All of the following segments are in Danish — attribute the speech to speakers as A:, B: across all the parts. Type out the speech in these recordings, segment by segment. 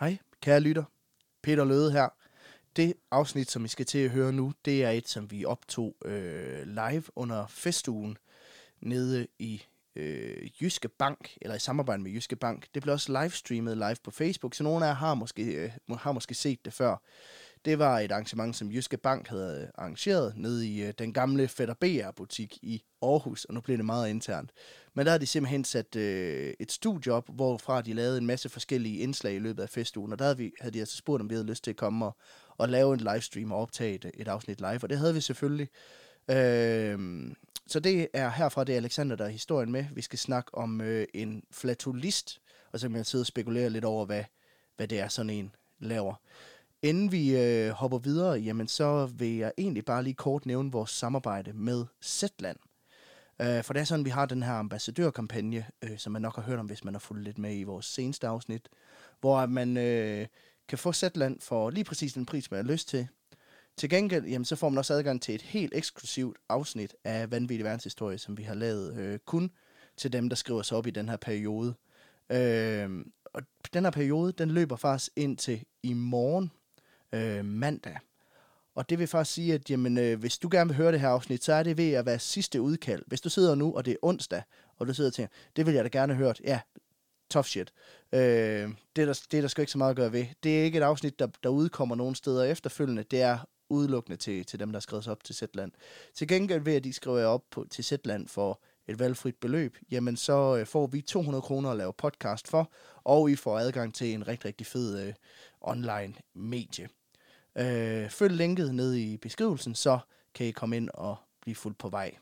A: Hej, kære lytter. Peter Løde her. Det afsnit, som I skal til at høre nu, det er et, som vi optog øh, live under festugen nede i øh, Jyske Bank, eller i samarbejde med Jyske Bank. Det blev også livestreamet live på Facebook, så nogle af jer har måske, øh, har måske set det før. Det var et arrangement, som Jyske Bank havde øh, arrangeret nede i øh, den gamle Fætter BR-butik i Aarhus, og nu bliver det meget internt. Men der har de simpelthen sat øh, et studie op, hvorfra de lavede en masse forskellige indslag i løbet af festugen, og der havde, vi, havde de altså spurgt, om vi havde lyst til at komme og, og lave en livestream og optage et, et afsnit live, og det havde vi selvfølgelig. Øh, så det er herfra, det er Alexander, der er historien med. Vi skal snakke om øh, en flatulist, og så kan man sidde og spekulere lidt over, hvad, hvad det er, sådan en laver. Inden vi øh, hopper videre, jamen så vil jeg egentlig bare lige kort nævne vores samarbejde med Zetland. Øh, for det er sådan, vi har den her ambassadørkampagne, øh, som man nok har hørt om, hvis man har fulgt lidt med i vores seneste afsnit, hvor man øh, kan få Zetland for lige præcis den pris, man har lyst til. Til gengæld, jamen, så får man også adgang til et helt eksklusivt afsnit af Vanvittig Verdenshistorie, som vi har lavet øh, kun til dem, der skriver sig op i den her periode. Øh, og den her periode, den løber faktisk ind til i morgen, øh, mandag. Og det vil faktisk sige, at jamen, øh, hvis du gerne vil høre det her afsnit, så er det ved at være sidste udkald. Hvis du sidder nu, og det er onsdag, og du sidder og tænker, det vil jeg da gerne have hørt. Ja, tough shit. Øh, det, er der, det er der sgu ikke så meget at gøre ved. Det er ikke et afsnit, der, der udkommer nogen steder efterfølgende. Det er udelukkende til, til dem, der skriver sig op til Zetland. Til gengæld ved, at de skriver op på, til Zetland for et valgfrit beløb, jamen så øh, får vi 200 kroner at lave podcast for, og I får adgang til en rigtig, rigtig fed øh, online medie. Øh, følg linket ned i beskrivelsen, så kan I komme ind og blive fuldt på vej.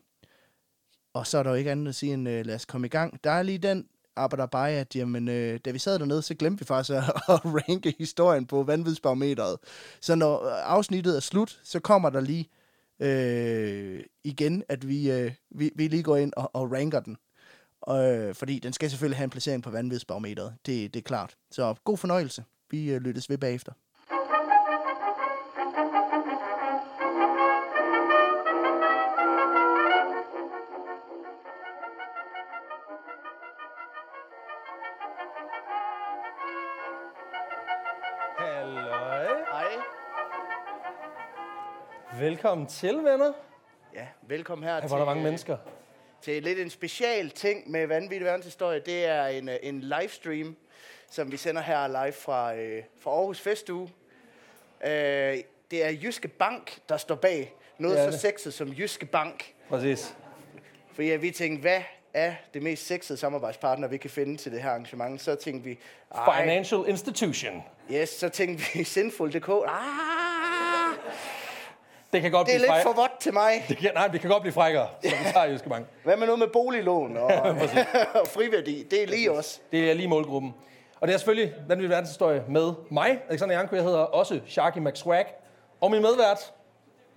A: Og så er der jo ikke andet at sige end, øh, lad os komme i gang. Der er lige den arbejder bare, at jamen, øh, da vi sad dernede, så glemte vi faktisk at, at ranke historien på vanvidsbarometeret. Så når øh, afsnittet er slut, så kommer der lige øh, igen, at vi, øh, vi, vi lige går ind og, og ranker den. Øh, fordi den skal selvfølgelig have en placering på vanvidsbarometeret. Det, det er klart. Så god fornøjelse. Vi øh, lyttes ved bagefter.
B: Velkommen til, venner.
A: Ja, velkommen her
B: Her
A: til,
B: var der mange mennesker.
A: til lidt en special ting med Vanvittig Verdenshistorie. Det er en, øh, en livestream, som vi sender her live fra, øh, fra Aarhus Festuge. Øh, det er Jyske Bank, der står bag noget
B: er
A: så
B: det.
A: sexet som Jyske Bank.
B: Præcis.
A: Fordi ja, vi tænkte, hvad er det mest sexede samarbejdspartner, vi kan finde til det her arrangement? Så tænkte vi, ej,
B: Financial institution.
A: yes, så tænkte vi Sinful.dk. Ah,
B: Det kan godt
A: det er
B: blive
A: lidt for
B: frækkere.
A: vådt til mig.
B: Det kan, nej, det kan godt blive frækkere, så vi tager Jyske Bank.
A: Hvad med noget med boliglån og, og friværdi? Det er lige os.
B: Det er lige målgruppen. Og det er selvfølgelig Vanvittig Verdenshistorie med mig, Alexander Janko. Jeg hedder også Sharky McSwag. Og min medvært.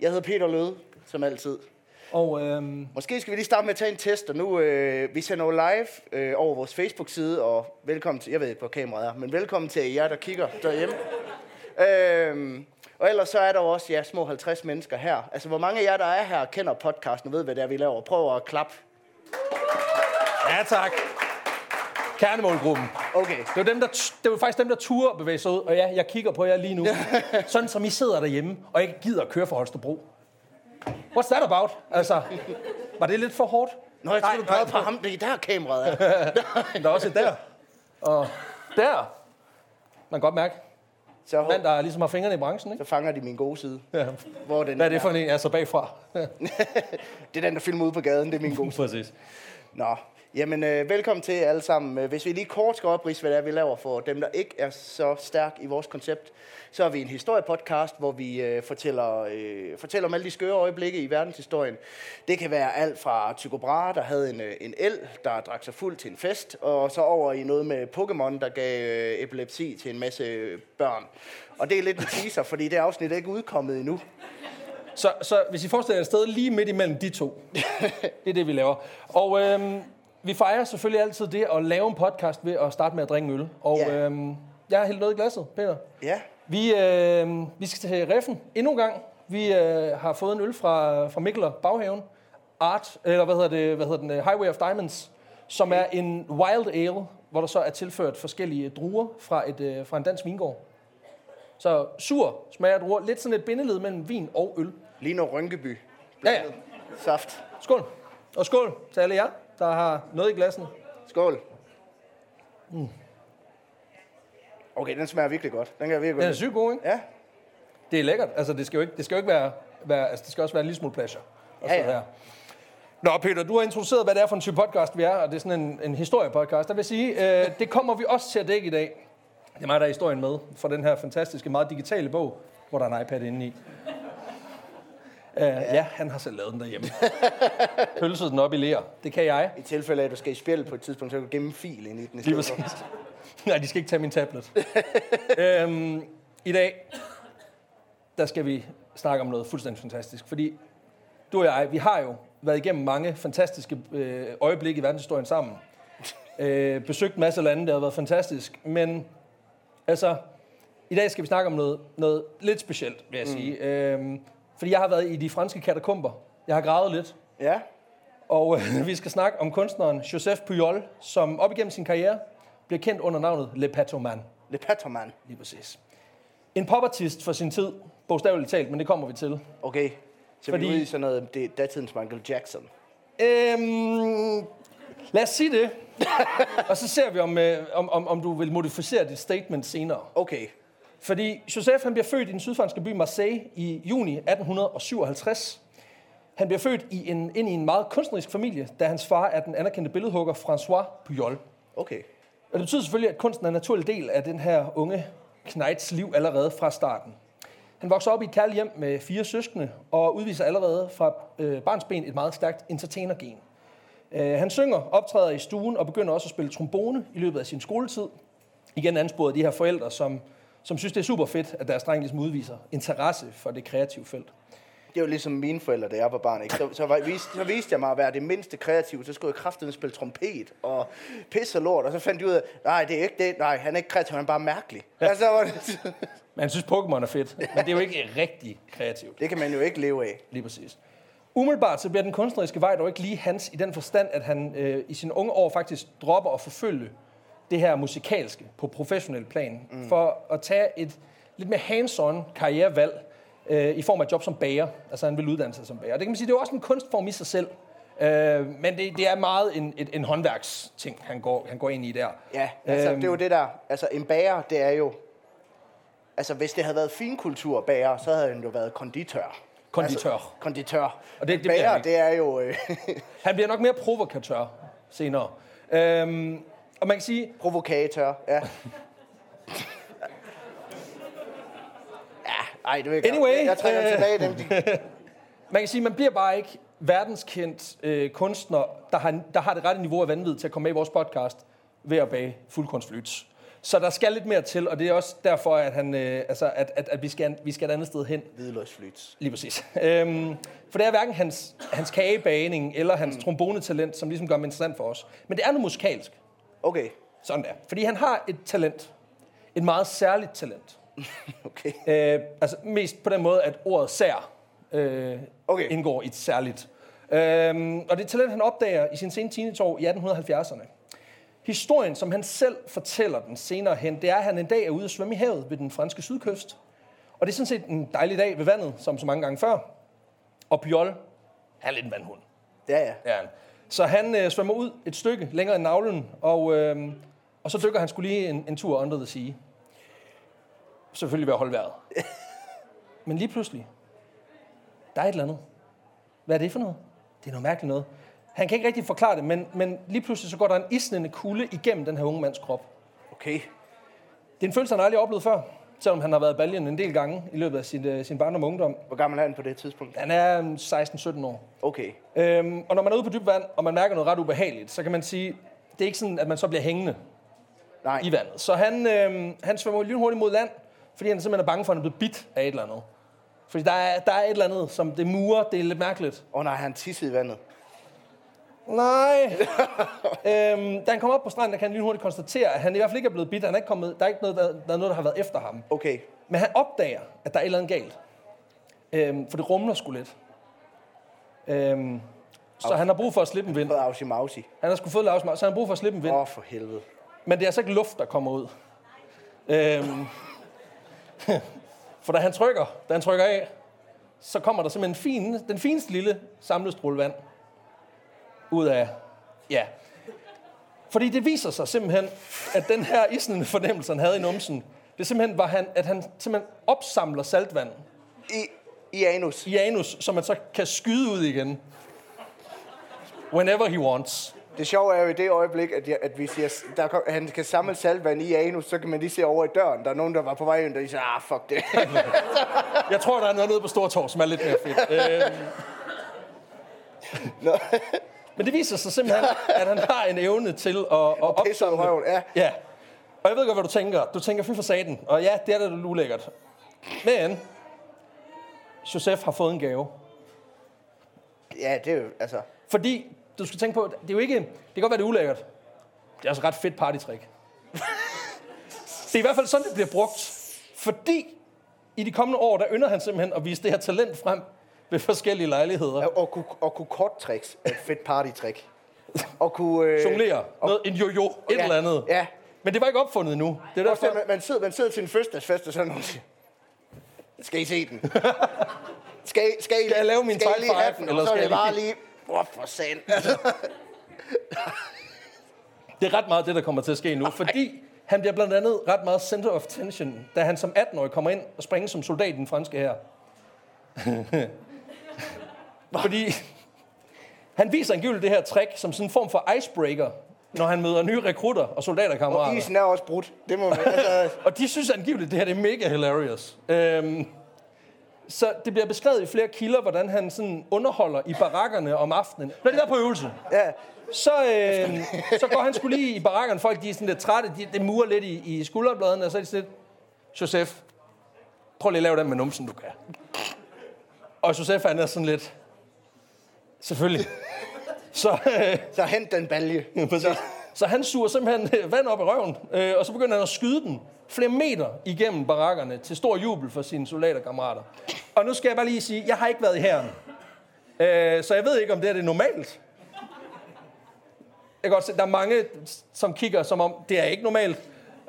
A: Jeg hedder Peter Løde, som altid.
B: Og øhm,
A: Måske skal vi lige starte med at tage en test, og nu, øh, vi sender jo live øh, over vores Facebook-side, og velkommen til, jeg ved ikke, hvor kameraet er, men velkommen til jer, der kigger derhjemme. øhm, og ellers så er der også ja, små 50 mennesker her. Altså, hvor mange af jer, der er her, kender podcasten og ved, hvad det er, vi laver? Prøv at klappe.
B: ja tak. Kernemålgruppen.
A: Okay.
B: Det var, dem, der, det var faktisk dem, der turde bevæge sig ud. Og ja, jeg kigger på jer lige nu. Sådan som I sidder derhjemme, og ikke gider at køre for Holstebro. What's that about? Altså, var det lidt for hårdt?
A: Nå, jeg tror, du pegede på ham. Det er der kameraet er.
B: Der er også et der. Og der. Man kan godt mærke,
A: Så,
B: mand, der ligesom har fingrene i branchen, ikke?
A: så fanger de min gode side.
B: Ja.
A: Hvor den
B: Hvad er det for en, jeg er så bagfra?
A: Det er den, der filmer ude på gaden. Det er min gode
B: Præcis.
A: Nå, jamen øh, velkommen til alle sammen. Øh, hvis vi lige kort skal oprise, hvad det er, vi laver for dem, der ikke er så stærk i vores koncept, så er vi en historiepodcast, hvor vi øh, fortæller, øh, fortæller om alle de skøre øjeblikke i verdenshistorien. Det kan være alt fra Tycho Brahe, der havde en, øh, en el, der drak sig fuld til en fest, og så over i noget med Pokémon, der gav øh, epilepsi til en masse børn. Og det er lidt en teaser, fordi det afsnit er ikke udkommet endnu.
B: Så, så hvis I forestiller jer et sted lige midt imellem de to, det er det, vi laver. Og Øh, vi fejrer selvfølgelig altid det at lave en podcast ved at starte med at drikke øl. Og
A: Ja.
B: øhm, jeg har hældt noget i glasset, Peter.
A: Ja,
B: Vi, øh, vi skal til Reffen endnu en gang. Vi øh, har fået en øl fra, fra Mikkel og Baghaven. Art, eller hvad hedder det, hvad hedder den, øh, Highway of Diamonds, som er en wild ale hvor der så er tilført forskellige druer fra, et, øh, fra en dansk vingård. Så sur smager af druer. Lidt sådan et bindeled mellem vin og øl.
A: Lige noget Rynkeby.
B: Ja, ja.
A: Saft.
B: Skål. Og skål til alle jer, der har noget i glassen.
A: Skål. Mm. Okay, den smager virkelig godt. Den kan jeg virkelig
B: Den er
A: godt.
B: sygt god, ikke?
A: Ja.
B: Det er lækkert. Altså, det skal jo ikke, det skal jo ikke være, være altså, det skal også være en lille smule pleasure. Og
A: Ja, ja.
B: Her. Nå, Peter, du har introduceret, hvad det er for en type podcast, vi er, og det er sådan en, en historiepodcast. Der vil sige, øh, det kommer vi også til at dække i dag. Det er mig, der er historien med for den her fantastiske, meget digitale bog, hvor der er en iPad inde i. Uh, ja, han har selv lavet den derhjemme. Pølset den op i ler. Det kan jeg.
A: I tilfælde af, at du skal i spil på et tidspunkt, så kan du gemme fil ind i den. i
B: Lige præcis. Nej, de skal ikke tage min tablet. øhm, I dag, der skal vi snakke om noget fuldstændig fantastisk. Fordi du og jeg, vi har jo været igennem mange fantastiske øh, øjeblikke i verdenshistorien sammen. Øh, besøgt en masse lande, det har været fantastisk. Men altså, i dag skal vi snakke om noget, noget lidt specielt, vil jeg mm. sige. Øhm, fordi jeg har været i de franske katakomber. Jeg har gravet lidt.
A: Ja.
B: Og øh, vi skal snakke om kunstneren Joseph Pujol, som op igennem sin karriere bliver kendt under navnet Le Patoman.
A: Le Patterman.
B: Lige præcis. En popartist for sin tid, bogstaveligt talt, men det kommer vi til.
A: Okay. Så Fordi...
B: Fordi-
A: vi er ude i sådan noget, det er datidens Michael Jackson.
B: Øhm, lad os sige det. og så ser vi, om, øh, om, om, om du vil modificere dit statement senere.
A: Okay.
B: Fordi Joseph han bliver født i den sydfranske by Marseille i juni 1857. Han bliver født i en, ind i en meget kunstnerisk familie, da hans far er den anerkendte billedhugger François Pujol.
A: Okay.
B: Og det betyder selvfølgelig, at kunsten er en naturlig del af den her unge Knights liv allerede fra starten. Han vokser op i et kærligt hjem med fire søskende, og udviser allerede fra øh, barnsben et meget stærkt entertainergen. Øh, han synger, optræder i stuen og begynder også at spille trombone i løbet af sin skoletid. Igen ansporet de her forældre, som, som synes, det er super fedt, at deres dreng ligesom udviser interesse for det kreative felt.
A: Det var ligesom mine forældre, da jeg var barn. Ikke? Så, så, var, viste, så viste jeg mig at være det mindste kreative. Så skulle jeg kraftedeme spille trompet og pisse og lort. Og så fandt jeg ud af, nej, det er ikke det. Nej, han er ikke kreativ, han er bare mærkelig. Ja. Altså, så var det,
B: Men han synes, Pokémon er fedt, men det er jo ikke rigtig kreativt.
A: det kan man jo ikke leve af.
B: Lige præcis. Umiddelbart så bliver den kunstneriske vej dog ikke lige hans i den forstand, at han øh, i sine unge år faktisk dropper at forfølge det her musikalske på professionel plan, mm. for at tage et lidt mere hands-on karrierevalg øh, i form af job som bager. Altså han vil uddanne sig som bager. Det kan man sige, det er også en kunstform i sig selv. Øh, men det, det er meget en, et, en håndværksting, han går, han går ind i der.
A: Ja, altså,
B: Øhm.
A: det er jo det der. Altså, en bager, det er jo... Altså, hvis det havde været finkultur bager, så havde han jo været konditør.
B: Konditør.
A: Altså, konditør.
B: Og det- det
A: bager, det er jo øh,
B: Han bliver nok mere provokatør senere. Øhm, og man kan sige,
A: provokatør. Ja. Ja, ej, det vil jeg
B: Anyway,
A: godt. Jeg trækker
B: øh,
A: tilbage dem. De,
B: Man kan sige, man bliver bare ikke verdenskendt øh, kunstner, der har, der har det rette niveau af vanvid til at komme med i vores podcast ved at bage fuldkornsflyts. Så der skal lidt mere til, og det er også derfor, at, han, øh, altså, at, at, at vi, skal, vi skal et andet sted hen.
A: Hvidløgsflyts.
B: Lige præcis. Øhm, for det er hverken hans, hans kagebagning eller hans mm. trombonetalent, som ligesom gør ham interessant for os. Men det er noget musikalsk.
A: Okay.
B: Sådan der. Fordi han har et talent. Et meget særligt talent.
A: Okay.
B: Øh, altså mest på den måde, at ordet sær øh,
A: Okay.
B: indgår i et særligt. Øhm, og det er et talent, han opdager i sin sene teenageår i 1870'erne. Historien, som han selv fortæller den senere hen, det er, at han en dag er ude at svømme i havet ved den franske sydkyst. Og det er sådan set en dejlig dag ved vandet, som så mange gange før. Og Pjol, han er lidt en vandhund.
A: Ja, ja.
B: Ja. Så han øh, svømmer ud et stykke længere end navlen, og, øh, og så dykker han skulle lige en, en tur under the sea. Selvfølgelig ved at holde vejret. Men lige pludselig, der er et eller andet. Hvad er det for noget? Det er noget mærkeligt noget. Han kan ikke rigtig forklare det, men, men lige pludselig så går der en isnende kulde igennem den her unge mands krop.
A: Okay.
B: Det er en følelse, han aldrig har oplevet før, selvom han har været i baljen en del gange i løbet af sin, øh, sin barndom og ungdom.
A: Hvor gammel er han på det tidspunkt?
B: Han er øh, 16-17 år.
A: Okay.
B: Øhm, og når man er ude på dybt vand, og man mærker noget ret ubehageligt, så kan man sige, det er ikke sådan, at man så bliver hængende
A: Nej.
B: i vandet. Så han, øhm, han svømmer lynhurtigt mod land, fordi han simpelthen er bange for, at han er blevet bit af et eller andet. Fordi der er, der er et eller andet, som det murer, det er lidt mærkeligt.
A: Åh oh, nej, han tissede i vandet.
B: Nej. øhm, da han kommer op på stranden, der kan han lynhurtigt konstatere, at han i hvert fald ikke er blevet bit. Han er ikke kommet, der er ikke noget, der, der, er noget, der har været efter ham.
A: Okay.
B: Men han opdager, at der er et eller andet galt. Øhm, for det rumler sgu lidt. Øhm, så han har brug for at slippe en vind.
A: På Ausi Mausi.
B: Han har sgu fået lavsmag, så han har brug for at slippe en vind.
A: Åh, oh, for helvede.
B: Men det er altså ikke luft, der kommer ud. Øhm, for da han trykker, da han trykker af, så kommer der simpelthen fin, den fineste lille samlestråle vand ud af, ja. Fordi det viser sig simpelthen, at den her isnende fornemmelse, han havde i numsen, det simpelthen var, han, at han simpelthen opsamler saltvand
A: I, I anus.
B: i anus, som man så kan skyde ud igen. Whenever he wants.
A: Det sjove er jo i det øjeblik, at, jeg, at vi siger, der kom, han kan samle saltvand i anus, så kan man lige se over i døren. Der er nogen, der var på vej ind, og de siger, ah, fuck det.
B: Jeg tror, der er noget nede på Stortorv, som er lidt mere fedt. Øhm. Men det viser sig simpelthen, at han har en evne til at, at
A: ud af røven, ja.
B: Ja. Og jeg ved godt, hvad du tænker. Du tænker, fy for saten. Og ja, det er da ulækkert. Men, Josef har fået en gave.
A: Ja, det er jo, altså...
B: Fordi, du skal tænke på, det er jo ikke... Det kan godt være, det er ulækkert. Det er altså ret fedt partytrick. det er i hvert fald sådan, det bliver brugt. Fordi i de kommende år, der ynder han simpelthen at vise det her talent frem ved forskellige lejligheder.
A: Og, og, kunne, og kunne kort tricks er et fedt party-trick. Og kunne... Øh,
B: Jonglere. Noget, en jojo, et
A: ja,
B: eller andet.
A: Ja.
B: Men det var ikke opfundet endnu. Det er derfor,
A: man, man, sidder, man sidder til en fødselsdagsfest, og så der nogen, der siger, skal I se den? Skal, I, skal, I,
B: Skal jeg lave min
A: skal I lige have den?
B: eller
A: Og så
B: skal
A: det
B: jeg
A: bare
B: lige-
A: lige... Hvor for sand. Altså,
B: det er ret meget det, der kommer til at ske nu. Fordi han bliver blandt andet ret meget center of attention, da han som 18-årig kommer ind og springer som soldat i den franske her. Fordi han viser angiveligt det her trick som sådan en form for icebreaker, når han møder nye rekrutter og soldaterkammerater.
A: og isen er også brudt. Det må man... Altså,
B: Og de synes angiveligt, det her det er mega hilarious. Øhm, så det bliver beskrevet i flere kilder, hvordan han sådan underholder i barakkerne om aftenen. Når de er på øvelse,
A: ja,
B: så, øh, så går han skulle lige i barakkerne. Folk de er sådan lidt trætte, de, de murer lidt i, i skulderbladene, og så er de sådan lidt, Josef, prøv lige at lave den med numsen, du kan. Og Josef, han er sådan lidt, selvfølgelig. Så, øh,
A: så hent den balje.
B: Præcis. Så han suger simpelthen øh, vand op i røven, øh, og så begynder han at skyde den flere meter igennem barakkerne til stor jubel for sine soldaterkammerater. Og nu skal jeg bare lige sige, jeg har ikke været i hæren. Øh, så jeg ved ikke, om det er det normalt. Jeg kan godt se, der er mange, som kigger som om, det er ikke normalt.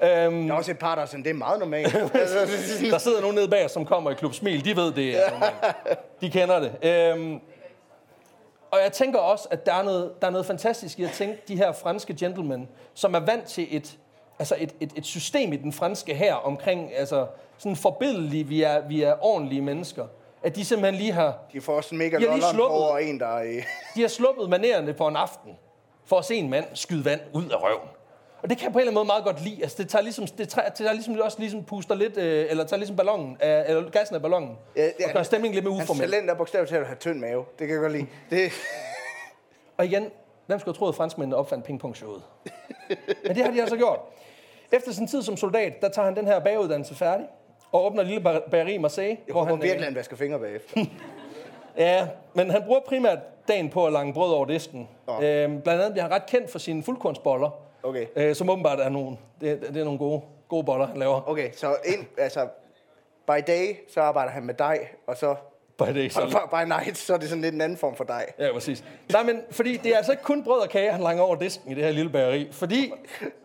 B: Øhm,
A: Der er også et par, der er sådan, det er meget normalt.
B: der sidder nogen nede bag, os, som kommer i Klub Smil. De ved, det er normalt. De kender det. Øhm, og jeg tænker også, at der er, noget, der er noget fantastisk i at tænke de her franske gentlemen, som er vant til et, altså et, et, et system i den franske her omkring, altså sådan forbilledelige, vi er, vi er ordentlige mennesker. At de simpelthen lige har,
A: de får også en mega lolleren over en, der er i...
B: de har sluppet manerende på en aften, for at se en mand skyde vand ud af røven. Og det kan jeg på en eller anden måde meget godt lide. Altså, det tager ligesom, det tager, det tager ligesom også ligesom puster lidt, øh, eller tager ligesom ballonen, af, eller gassen af ballonen,
A: Ja,
B: ja, og gør stemningen lidt mere
A: Hans
B: uformel.
A: talent er bogstaveligt talt at have tynd mave. Det kan jeg godt lide. Det,
B: Og igen, hvem skulle have troet, at franskmændene opfandt pingpongshowet? Men det har de altså gjort. Efter sin tid som soldat, der tager han den her baguddannelse færdig, og åbner lille bageri i Marseille.
A: jeg håber
B: han, øh,
A: virkelig, han vasker fingre bagefter.
B: Ja, men han bruger primært dagen på at lange brød over disken.
A: Nå.
B: Øhm, blandt andet bliver han ret kendt for sine fuldkornsboller,
A: Okay.
B: øh, som åbenbart er nogle, det, det er nogle gode, gode boller, han laver.
A: Okay, så ind, altså, by day, så arbejder han med dig, og så
B: By day, så.
A: by, by night, så er det sådan lidt en anden form for dig.
B: Ja, præcis. Nej, men fordi det er altså ikke kun brød og kage, han langer over disken i det her lille bageri. Fordi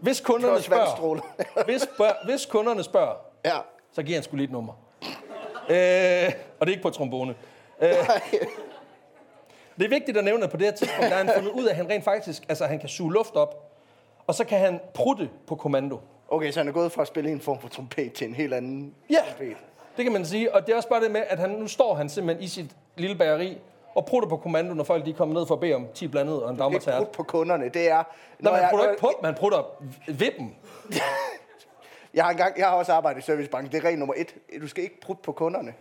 B: hvis kunderne spørger, hvis, bør, hvis kunderne spørger,
A: Ja.
B: så giver han skulle lige et nummer. Øh, og det er ikke på trombone. Øh, det er vigtigt at nævne, at på det her tidspunkt, der har han fundet ud af, at han rent faktisk, altså han kan suge luft op, og så kan han prutte på kommando.
A: Okay, så han er gået fra at spille en form for trompet til en helt anden
B: Ja,
A: trompet.
B: det kan man sige. Og det er også bare det med, at han, nu står han simpelthen i sit lille bageri, og prutter på kommando, når folk de er kommet ned for at bede om 10 blandet og en dammertært.
A: brudt på kunderne, det er...
B: Nå,
A: Når
B: man
A: jeg,
B: prutter ikke på dem, man prutter ved dem.
A: jeg, har engang, jeg har også arbejdet i servicebranchen. Det er regel nummer et. Du skal ikke prutte på kunderne.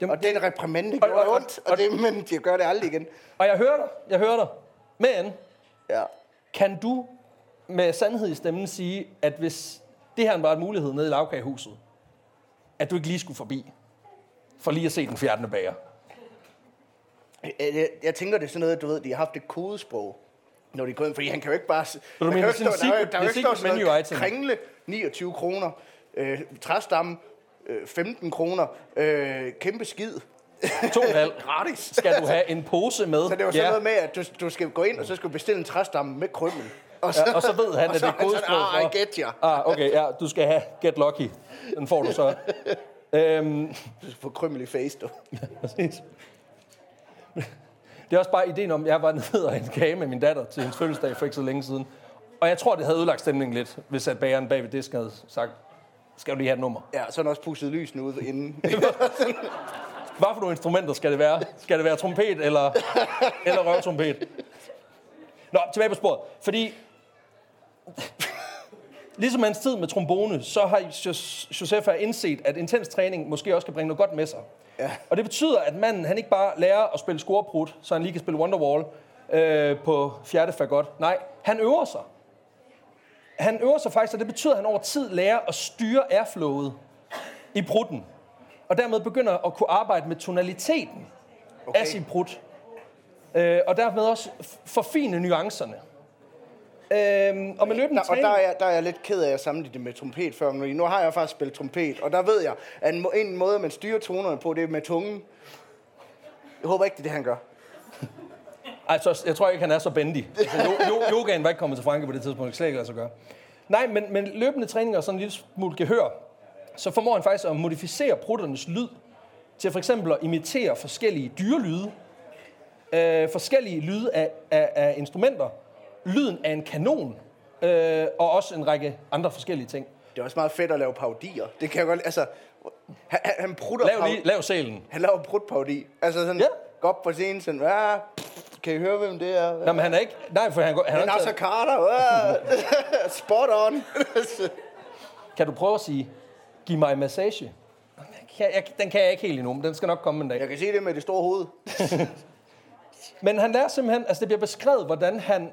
B: Jamen,
A: Og det er en reprimande, det
B: Og-
A: gjorde
B: og-
A: ondt, og, det, men de gør det aldrig igen.
B: Og jeg hører dig, jeg hører dig. Men
A: Ja.
B: Kan du med sandhed i stemmen sige, at hvis det her var en mulighed nede i lavkagehuset, at du ikke lige skulle forbi, for lige at se den fjerdende bager?
A: Jeg, jeg, tænker, det er sådan noget, du ved, de har haft et kodesprog, når de går ind, fordi han kan jo ikke bare...
B: du
A: der kan
B: mener sådan
A: der er jo-
B: secret-
A: der er
B: det
A: sådan
B: menu
A: noget
B: item.
A: Kringle, 29 kroner. Øh, træstamme, øh, 15 kroner. Øh, kæmpe skid.
B: To halv.
A: Gratis.
B: Skal du have en pose med?
A: Så det var sådan noget med, at du, du skal gå ind, og så skal du bestille en træstamme med krømmel. Og så,
B: ja, og så ved han, at det er kodesprog
A: "Ah, I get ya."
B: Ah, okay, ja, du skal have Get Lucky. Den får du så. øhm,
A: For krymmel i face, du.
B: præcis. Det er også bare ideen om, jeg var nede og en kage med min datter til hendes fødselsdag for ikke så længe siden. Og jeg tror, det havde ødelagt stemningen lidt, hvis at bageren bag ved disken havde sagt, skal du lige have et nummer?
A: Ja, så er han også pusset lysene ud inden.
B: Hvad for nogle instrumenter skal det være? Skal det være trompet eller, eller røvtrompet? Nå, tilbage på sporet. Fordi, ligesom hans tid med trombone, så har Jos- Josefa indset, at intens træning måske også kan bringe noget godt med sig.
A: Ja.
B: Og det betyder, at manden han ikke bare lærer at spille scoreprut, så han lige kan spille Wonderwall øh, på fjerde fagot. Nej, han øver sig. Han øver sig faktisk, og det betyder, at han over tid lærer at styre airflowet i prutten. Og dermed begynder at kunne arbejde med tonaliteten okay. af sin prut. Øh, og dermed også forfine nuancerne. Øh, og med løbende
A: Nå, og
B: træning...
A: der er, jeg, der er jeg lidt ked af at sammenligne det med trompet før, men nu har jeg faktisk spillet trompet, og der ved jeg, at en, en måde, man styrer tonerne på, det er med tungen. Jeg håber ikke, det er det, han gør.
B: Altså, jeg tror ikke, han er så bendig. Altså, jo, jo, yogaen var ikke kommet til Franke på det tidspunkt, det kan slet ikke lade sig gøre. Nej, men, men løbende træning og sådan en lille smule gehør, så formår han faktisk at modificere prutternes lyd til for eksempel at imitere forskellige dyrelyde, øh, forskellige lyde af, af, af instrumenter, lyden af en kanon, øh, og også en række andre forskellige ting.
A: Det er også meget fedt at lave parodier. Det kan jeg godt Altså, han, han- prutter
B: Lav, lige, lav sælen.
A: Han laver prutparodi. Altså sådan,
B: Ja.
A: gå op på scenen, sådan, ja, kan I høre, hvem det er?
B: Nå, men han er ikke... Nej, for han, går- han,
A: Han
B: er
A: er
B: ikke
A: så Carter, spot on.
B: Kan du prøve at sige, giv mig en massage? Jeg, jeg, den kan jeg ikke helt endnu, men den skal nok komme en dag.
A: jeg kan sige det med det store hoved.
B: Men han lærer simpelthen, altså det bliver beskrevet, hvordan han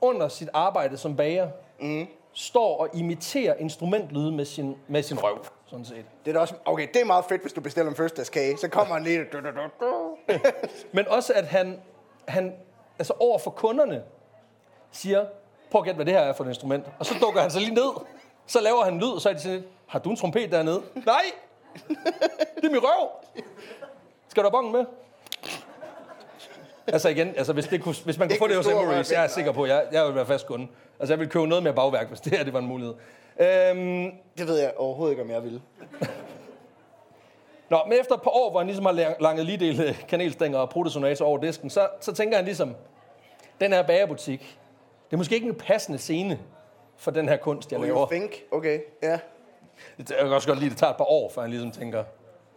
B: under sit arbejde som bager, mm. står og imiterer instrumentlyde med sin, med sin røv, sådan set.
A: Det er da også, okay, det er meget fedt, hvis du bestiller en fødselsdagskage. Så kommer han lige... Du, du, du, du.
B: Men også, at han, han altså over for kunderne siger, prøv at gætte, hvad det her er for et instrument. Og så dukker han sig lige ned, så laver han lyd, og så er de sådan, lidt, har du en trompet dernede? Nej! Det er min røv! Skal du have bongen med? Altså igen, altså hvis, det kunne, hvis man kunne
A: Ikke
B: få det hos
A: stor
B: Emery, så jeg er sikker på, jeg, jeg vil være fast kunde. Altså jeg vil købe noget mere bagværk, hvis det her det var en mulighed. Øhm,
A: Det ved jeg overhovedet ikke, om jeg vil.
B: Nå, men efter et par år, hvor han ligesom har lang- langet lige del kanelstænger og pruttesonater over disken, så, så tænker han ligesom, den her bagerbutik, det er måske ikke en passende scene for den her kunst, jeg
A: Oh,
B: laver.
A: you think? Okay, ja.
B: Jeg kan også godt lide, at det tager et par år, før han ligesom tænker,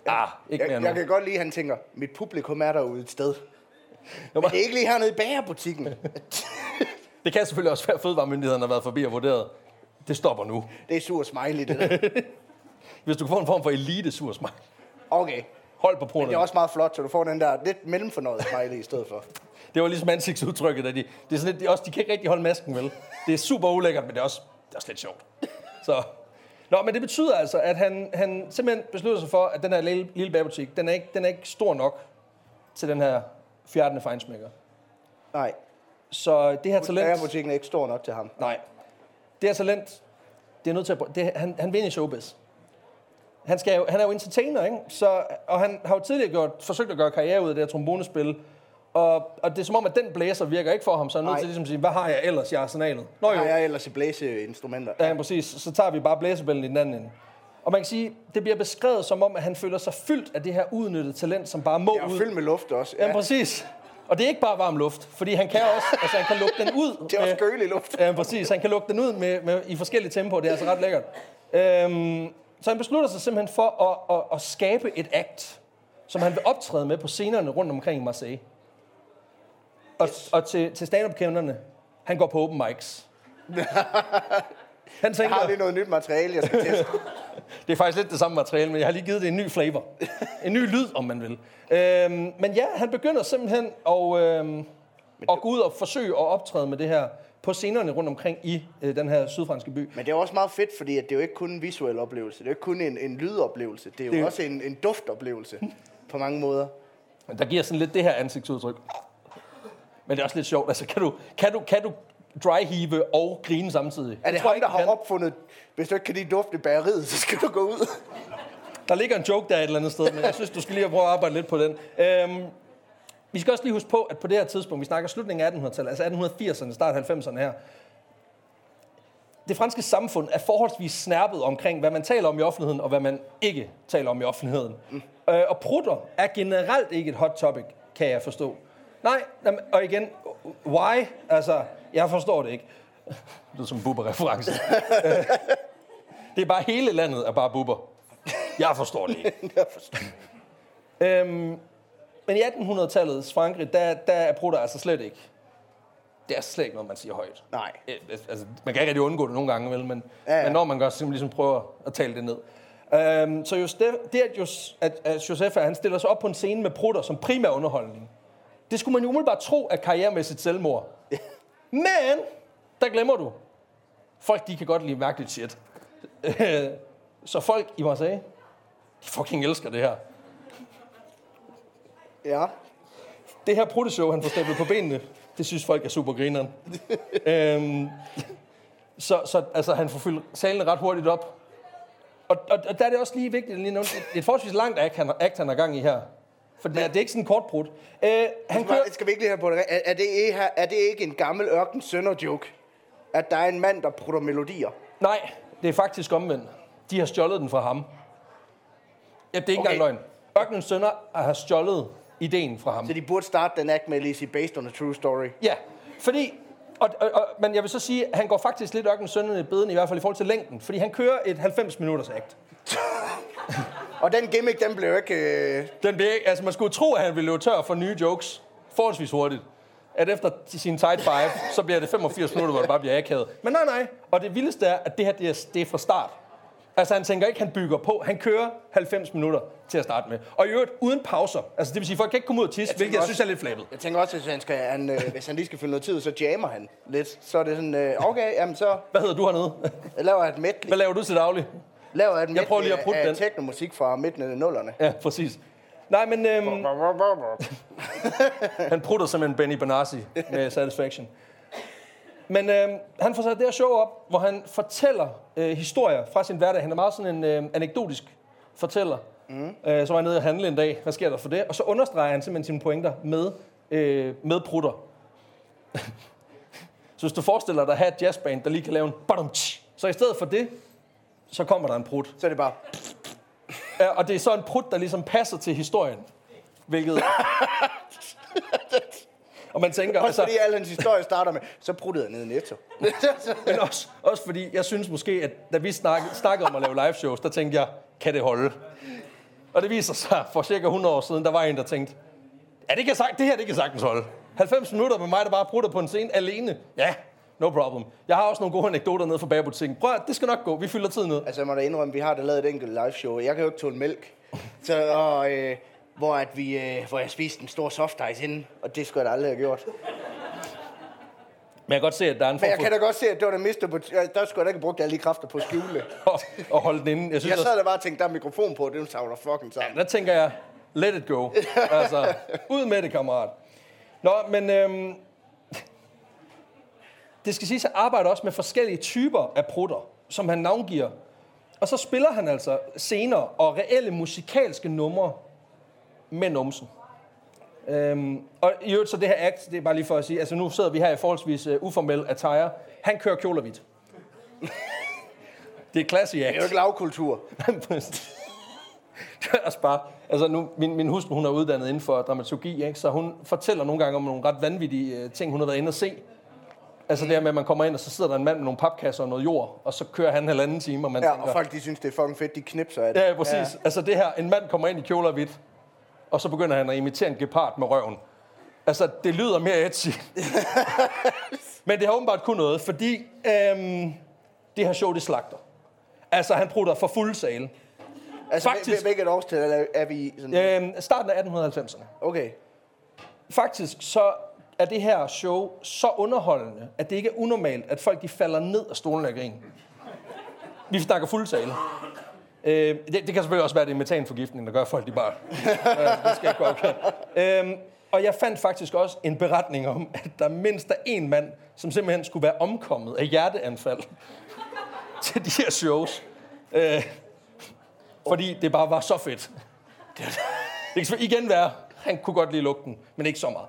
B: ah, ikke mere
A: Jeg,
B: nu.
A: jeg kan godt lide, at han tænker, mit publikum er derude et sted. Men det er ikke lige hernede i bagerbutikken.
B: Det kan selvfølgelig også være, at fødevaremyndighederne har været forbi og vurderet, det stopper nu.
A: Det er sur smiley, det der.
B: Hvis du kan få en form for elite sursmag,
A: Okay.
B: hold på
A: Det
B: prutterne.
A: er også meget flot, så du får den der lidt mellemfornøjet smiley i stedet for.
B: Det var ligesom ansigtsudtrykket, at de, det er sådan lidt, de, også, de kan ikke rigtig holde masken, vel? Det er super ulækkert, men det er også, det er også lidt sjovt. Så. Nå, men det betyder altså, at han, han simpelthen beslutter sig for, at den her lille, lille bagerbutik, den er, ikke, den er ikke stor nok til den her fjerdende fejnsmækker.
A: Nej,
B: Så det her talent...
A: bagerbutikken er ikke stor nok til ham.
B: Nej. Det her talent, det er nødt til at... Det, han, han vinder i showbiz. Han, skal jo, han er jo entertainer, ikke? Så, og han har jo tidligere gjort, forsøgt at gøre karriere ud af det her trombonespil. Og, og det er som om, at den blæser virker ikke for ham, så han er nødt til ligesom at sige, hvad har jeg ellers i arsenalet? Nå jo,
A: Har jeg ellers i blæseinstrumenter?
B: ja, præcis. Så tager vi bare blæsebællen i den anden ende. Og man kan sige, det bliver beskrevet som om, at han føler sig fyldt af det her udnyttede talent, som bare må
A: er
B: ud.
A: fyldt med luft også.
B: Ja,
A: Ja.
B: præcis. Og det er ikke bare varm luft, fordi han kan også, altså han kan lukke den ud.
A: Det er også kølig luft.
B: Ja, præcis. Han kan lukke den ud med, med, i forskellige tempoer. Det er altså ret lækkert. Øhm, så han beslutter sig simpelthen for at, at, at skabe et act, som han vil optræde med på scenerne rundt omkring i Marseille. Og, yes. og til, til stand-up-kenderne, han går på open mics. Han
A: Jeg
B: tænker,
A: har lige noget nyt materiale, jeg skal teste.
B: det er faktisk lidt det samme materiale, men jeg har lige givet det en ny flavor. En ny lyd, om man vil. Øhm, men ja, han begynder simpelthen at, øhm, at gå ud og forsøge at optræde med det her på scenerne rundt omkring i øh, den her sydfranske by.
A: Men det er også meget fedt, fordi at det er jo ikke kun en visuel oplevelse. Det er jo ikke kun en, en lydoplevelse. Det er jo
B: Det
A: også en, en duftoplevelse på mange måder.
B: Der giver sådan lidt det her ansigtsudtryk. Men det er også lidt sjovt. Altså, kan du, kan du, kan du dryhive og grine samtidig?
A: Er det
B: tror
A: ham,
B: jeg
A: der har opfundet, hvis du ikke kan lide duften i bageriet, så skal du gå ud?
B: Der ligger en joke der et eller andet sted, men jeg synes, du skal lige prøve at arbejde lidt på den. Øhm, vi skal også lige huske på, at på det her tidspunkt, vi snakker slutningen af 1800-tallet, altså 1880'erne, start 90'erne her, det franske samfund er forholdsvis snærpet omkring, hvad man taler om i offentligheden, og hvad man ikke taler om i offentligheden. Mm. Øh, og prutter er generelt ikke et hot topic, kan jeg forstå. Nej, og igen, why? Altså, jeg forstår det ikke. Det er som en bubber-reference. Øh, det er bare hele landet er bare bubber. Jeg forstår det ikke.
A: Jeg forstår.
B: Øhm, men i 1800-tallets Frankrig, der, der er prutter altså slet ikke. Det er slet ikke noget, man siger højt.
A: Nej.
B: Øh, Altså, man kan ikke rigtig undgå det nogle gange, vel? Men,
A: Ja,
B: ja, men når man gør, så ligesom prøver at tale det ned. Øhm, så just det, det at, Jos, at, at Josefa, han stiller sig op på en scene med prutter som primær underholdning, det skulle man jo umiddelbart tro er karrieremæssigt selvmord. Men, der glemmer du. Folk, de kan godt lide mærkeligt shit. Så folk i Marseille, de fucking elsker det her.
A: Ja.
B: Det her prutteshow, han får stablet på benene, det synes folk er super grineren. øhm, så så altså, han får fyldt salen ret hurtigt op. Og, og, og der er det også lige vigtigt, at lige nævne, det et forholdsvis langt act, han, act, han er gang i her. For det, er, det er ikke sådan en kort prut. Øh, han kører,
A: Skal vi ikke lige have på det? Er, er, det ikke, er det ikke en gammel ørken sønder joke? At der er en mand, der prutter melodier?
B: nej, det er faktisk omvendt. De har stjålet den fra ham. Ja, det er ikke
A: Okay.
B: okay. engang løgn. Ørkenens sønner har stjålet ideen fra ham.
A: Så de burde starte den act med at lige sige based on a true story.
B: Ja, fordi... Og, og, og, men jeg vil så sige, at han går faktisk lidt ørken sønderne i beden, i hvert fald i forhold til længden. Fordi han kører et 90 minutters act.
A: Og den gimmick, den blev ikke... Øh...
B: Den blev, ikke- altså man skulle tro, at han ville løbe tør for nye jokes forholdsvis hurtigt. At efter sin tight five, så bliver det 85 minutter, hvor det bare bliver akavet. Men nej, nej. Og det vildeste er, at det her det er, det er fra start. Altså han tænker ikke, han bygger på. Han kører 90 minutter til at starte med. Og i øvrigt uden pauser. Altså det vil sige, folk kan ikke komme ud og tisse, hvilket jeg synes er lidt flabet.
A: Jeg tænker også, hvis han, skal, han, øh, hvis han lige skal fylde noget tid, så jammer han lidt. Så er det sådan, øh, okay, jamen så
B: Hvad hedder du hernede?
A: laver jeg et medley.
B: Hvad laver du til daglig?
A: Laver jeg et
B: Jeg prøver lige at putte
A: af
B: den.
A: teknomusik fra midten af nullerne.
B: Ja, præcis. Nej, men øhm, han prutter som en Benny Benassi med Satisfaction. Men øhm, han får sat det her show op, hvor han fortæller øh, historier fra sin hverdag. Han er meget sådan en øh, anekdotisk fortæller. Mm. Øh, så var jeg nede og handle en dag. Hvad sker der for det? Og så understreger han simpelthen sine pointer med, øh, med prutter. så hvis du forestiller dig at have et jazzband, der lige kan lave en så i stedet for det, så kommer der en prut.
A: Så er det bare...
B: Ja, og det er så en prut, der ligesom passer til historien. Hvilket... og man tænker,
A: Også
B: altså,
A: fordi al hans historie starter med, så pruttede jeg ned i netto.
B: men også, også fordi, jeg synes måske, at da vi snakkede, snakkede om at lave live shows, der tænkte jeg, kan det holde? Og det viser sig, for cirka 100 år siden, der var en, der tænkte, ja, det, kan sagt, det her det kan sagtens holde. 90 minutter med mig, der bare prutter på en scene alene. Ja, no problem. Jeg har også nogle gode anekdoter nede fra bagbutikken. Prøv at, det skal nok gå. Vi fylder tiden ud.
A: altså, jeg må da indrømme, vi har da lavet et enkelt live show. Jeg kan jo ikke tåle mælk. Så, og, øh, hvor, at vi, øh, hvor jeg spiste en stor soft ice inden, og det skulle jeg da aldrig have gjort.
B: Men jeg kan godt se, at der er en
A: Men jeg kan da godt se, at det var det miste på... Der skulle jeg da ikke have brugt alle de kræfter på at skjule
B: at, at holde den inde. Jeg synes
A: Jeg sad der bare og tænkte, der er mikrofon på, det savler fucking sammen.
B: der tænker jeg, let it go. Altså, ud med det, kammerat. Nå, men øhm, det skal siges, at han arbejder også med forskellige typer af prutter, som han navngiver. Og så spiller han altså scener og reelle musikalske numre med numsen. Øhm, og i øvrigt så det her act, det er bare lige for at sige, altså nu sidder vi her i forholdsvis uh, uformel attire. Han kører kjoler hvidt. det er classy act.
A: Det er jo ikke lavkultur.
B: det er også bare, altså nu, min, min hustru, hun er uddannet inden for dramaturgi, ikke? så hun fortæller nogle gange om nogle ret vanvittige øh, ting, hun har været inde og se. Altså det her med, at man kommer ind, og så sidder der en mand med nogle papkasser og noget jord, og så kører han en halvanden time, og man
A: Ja,
B: tænker...
A: og folk de synes, det er fucking fedt, de knipser af det.
B: Ja, ja, præcis. Ja. Altså det her, en mand kommer ind i kjoler og hvidt, og så begynder han at imitere en gepard med røven. Altså, det lyder mere edgy. Men det har åbenbart kun noget, fordi øhm, det her show, det slagter. Altså, han prutter for fuld sale.
A: Altså,
B: Faktisk-
A: Faktisk... hvilket årstal er, er vi i? Sådan...
B: Øhm, starten af 1890'erne.
A: Okay.
B: Faktisk så er det her show så underholdende, at det ikke er unormalt, at folk de falder ned af stolen af grin. Vi snakker fuld tale. Øh, det, det kan selvfølgelig også være, det er metanforgiftning, der gør folk, de bare... Øh, det skal jeg gå okay. Øhm, og jeg fandt faktisk også en beretning om, at der mindst er en mand, som simpelthen skulle være omkommet af hjerteanfald til de her shows. Øh, fordi det bare var så fedt. Det kan igen være, han kunne godt lide lugten, men ikke så meget.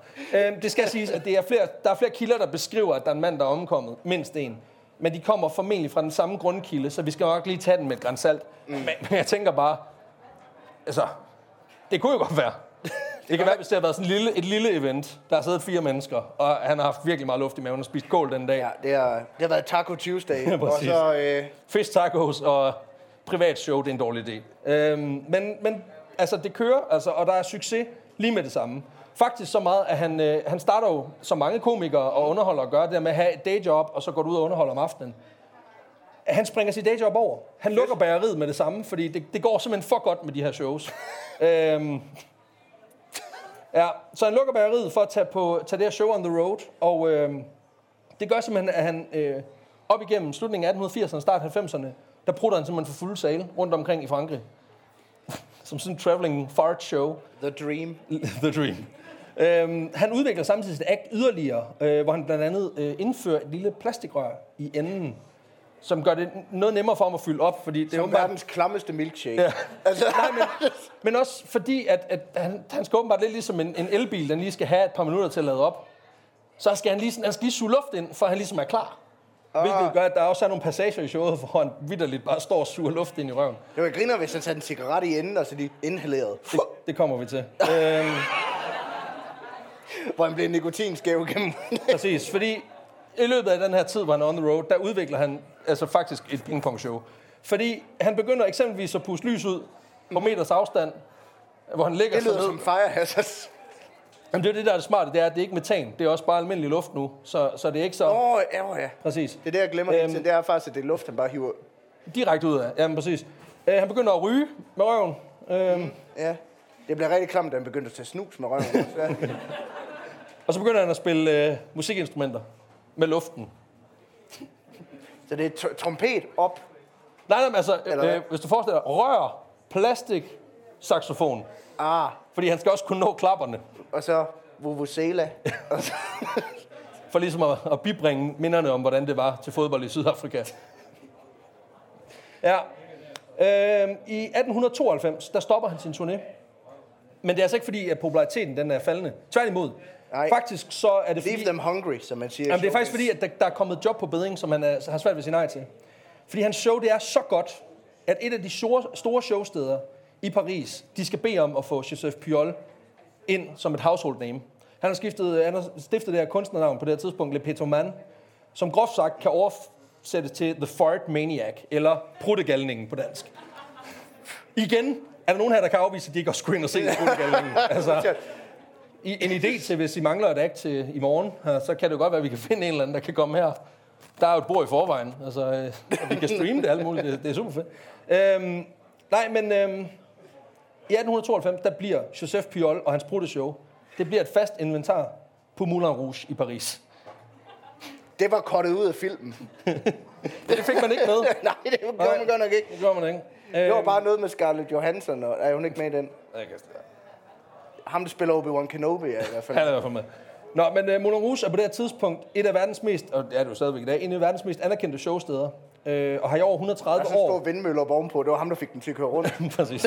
B: Øh, det skal siges, at det er flere, der er flere kilder, der beskriver, at der er en mand, der er omkommet. Mindst en. men de kommer formentlig fra den samme grundkilde, så vi skal nok lige tage den med et græns salt. Mm. Men, men jeg tænker bare, altså, det kunne jo godt være. Det kan være, hvis det har været sådan et lille, et lille event, der har siddet fire mennesker, og han har haft virkelig meget luft i maven og spist kål den dag.
A: Ja, det har, det har været Taco Tuesday.
B: Ja,
A: og så, øh,
B: Fish tacos og privat show, det er en dårlig idé. Øhm, men, men altså, det kører, altså, og der er succes lige med det samme. Faktisk så meget, at han, øh, han starter jo, som mange komikere og underholdere gør, det der med at have et dayjob, og så går du ud og underholder om aftenen. Han springer sit dayjob over. Han lukker bageriet med det samme, fordi det, det går simpelthen for godt med de her shows. øhm, ja, så han lukker bageriet for at tage, på, tage det her show on the road, og øhm, det gør simpelthen, at han øh, op igennem slutningen af 1880'erne og start 90'erne, der prutter han simpelthen for fuld sale rundt omkring i Frankrig. Som sådan en traveling fart show.
A: The Dream.
B: The Dream. Øhm, han udvikler samtidig sit act yderligere, øh, hvor han blandt andet øh, indfører et lille plastikrør i enden, som gør det noget nemmere for ham at fylde op, fordi det er
A: Som
B: åbenbart-
A: verdens klammeste milkshake.
B: Ja.
A: Altså,
B: Nej, men, men også fordi, at, at han, han skal åbenbart lidt ligesom en, en elbil, den lige skal have et par minutter til at lade op. Så skal han lige, han skal lige suge luft ind, for han ligesom er klar. Hvilket gør, at der også er nogle passager i showet, hvor han vidderligt bare står og suger luft ind i røven.
A: det var griner, hvis han satte en cigaret i enden, og så de inhalerede.
B: Det, det kommer vi til. øhm,
A: Hvor han blev nikotinskæv gennem.
B: præcis, fordi i løbet af den her tid, hvor han er on the road, der udvikler han altså faktisk et pingpong-show. Fordi han begynder eksempelvis at puste lys ud på meters afstand, hvor han ligger
A: det
B: sig
A: lyder
B: ned.
A: som fire hazards.
B: Jamen, det er det, der er det smarte, det er, at det er ikke metan. Det er også bare almindelig luft nu, så, så det er ikke så...
A: Åh, oh, ja, oh, ja.
B: Præcis.
A: Det er det, jeg glemmer øhm,
B: Øhm,
A: til. Det er faktisk, at det er luft, han bare hiver.
B: Direkte ud af. Jamen, præcis. Øh, han begynder at ryge med røven. Øh,
A: Ja. Det bliver rigtig klamt, da han begyndte at tage snus med røven. Ja.
B: og så begynder han at spille øh, musikinstrumenter med luften.
A: Så det er tr- trompet op.
B: Nej, nej, men altså, øh, hvis du forestiller dig, rør, plastik, saxofon.
A: Ah,
B: Fordi han skal også kunne nå klapperne.
A: og så vuvuzela.
B: For ligesom at, at bibringe minderne om, hvordan det var til fodbold i Sydafrika. Ja. Øh, I 1892, der stopper han sin turné. Men det er altså ikke fordi, at populariteten den er faldende. Tværtimod.
A: Nej.
B: Faktisk så er det fordi...
A: leave them hungry, som man siger.
B: Jamen, det er faktisk fordi, at der, der er kommet job på bedring, som han er, har svært ved at sige nej til. Fordi hans show, det er så godt, at et af de store, store showsteder i Paris, de skal bede om at få Joseph Pujol ind som et household name. Han har, skiftet, han har stiftet det her kunstnernavn på det her tidspunkt, Le Petoman, som groft sagt kan oversættes til The Fart Maniac, eller Pruttegalningen på dansk. Igen, er der nogen her, der kan afvise, at de ikke også skulle ind og se Pruttegalningen? Altså, i, en idé til, hvis I mangler et act til i morgen, så kan det jo godt være, at vi kan finde en eller anden, der kan komme her. Der er jo et bord i forvejen, altså, øh, og vi kan streame det alt muligt. Det, det er super fedt. Øhm, nej, men øhm, i 1892, der bliver Joseph Pujol og hans brudte show, det bliver et fast inventar på Moulin Rouge i Paris.
A: Det var kortet ud af filmen.
B: Det fik man ikke med.
A: Nej, det gjorde man godt nok ikke.
B: Det gjorde man ikke.
A: Det var
B: Øhm,
A: bare noget med Scarlett Johansson, og er hun ikke med i den? Ham, der spiller Obi-Wan Kenobi, er i hvert fald.
B: Han er i hvert fald med. Nå, men uh, Moulin Rouge er på det her tidspunkt et af verdens mest, og det er det jo stadigvæk i dag, en af verdens mest anerkendte showsteder. Øh, og har i over 130
A: Der er så
B: år...
A: stor vindmølle op ovenpå. Det var ham, der fik den til at køre rundt.
B: Præcis.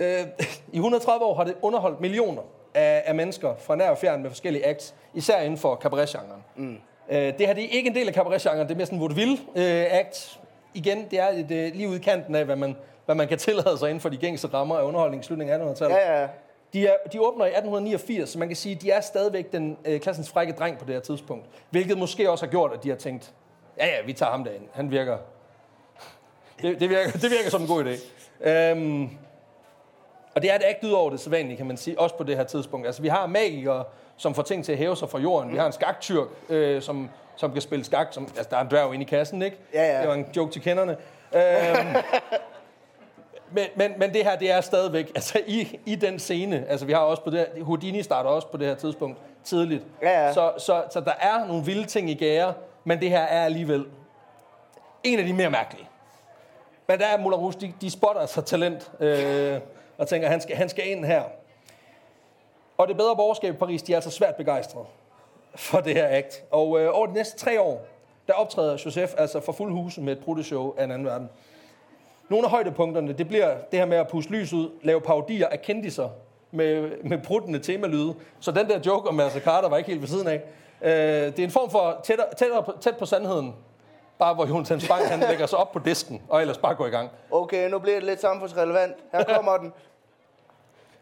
B: øh, I 130 år har det underholdt millioner af, af mennesker fra nær og fjern med forskellige acts, især inden for cabaret-genren. Mm. Øh, det her det er ikke en del af cabaret-genren, det er mere sådan en vaudeville øh. Igen, det er et, øh, lige ude i kanten af, hvad man, hvad man kan tillade sig inden for de gængse rammer af underholdning i slutningen af 1800-tallet.
A: Ja, ja.
B: De, er, de åbner i 1889, så man kan sige, de er stadigvæk den øh, klassens frække dreng på det her tidspunkt. Hvilket måske også har gjort, at de har tænkt, ja ja, vi tager ham derind. Han virker... Det, det, virker, det virker som en god idé. Øhm, og det er et akt ud over det sædvanlige, kan man sige, også på det her tidspunkt. Altså, vi har magikere, som får ting til at hæve sig fra jorden. Vi har en skaktyrk, øh, som, som kan spille skak. Som, altså, der er en dværg inde i kassen, ikke?
A: Ja, ja.
B: Det var en joke til kenderne. Øhm, men, men, men det her, det er stadigvæk, altså i, i den scene, altså vi har også på det her, Houdini starter også på det her tidspunkt tidligt.
A: Ja, ja.
B: Så, så, så der er nogle vilde ting i gære, men det her er alligevel en af de mere mærkelige. Men der er Moulin de, de spotter sig talent, øh, og tænker, han skal, han skal ind her. Og det bedre borgerskab i Paris, de er altså svært begejstrede for det her akt. Og øh, over de næste tre år, der optræder Joseph altså for fuld huse med et proteshow af en anden verden. Nogle af højdepunkterne, det bliver det her med at puste lys ud, lave parodier af kendiser med, med pruttende temalyde. Så den der joke om Mercer Carter var ikke helt ved siden af. Øh, det er en form for tæt, tæt, tæt på sandheden. Bare hvor Jonathan Spang, han lægger sig op på disken, og ellers bare går i gang.
A: Okay, nu bliver det lidt samfundsrelevant. Her kommer den.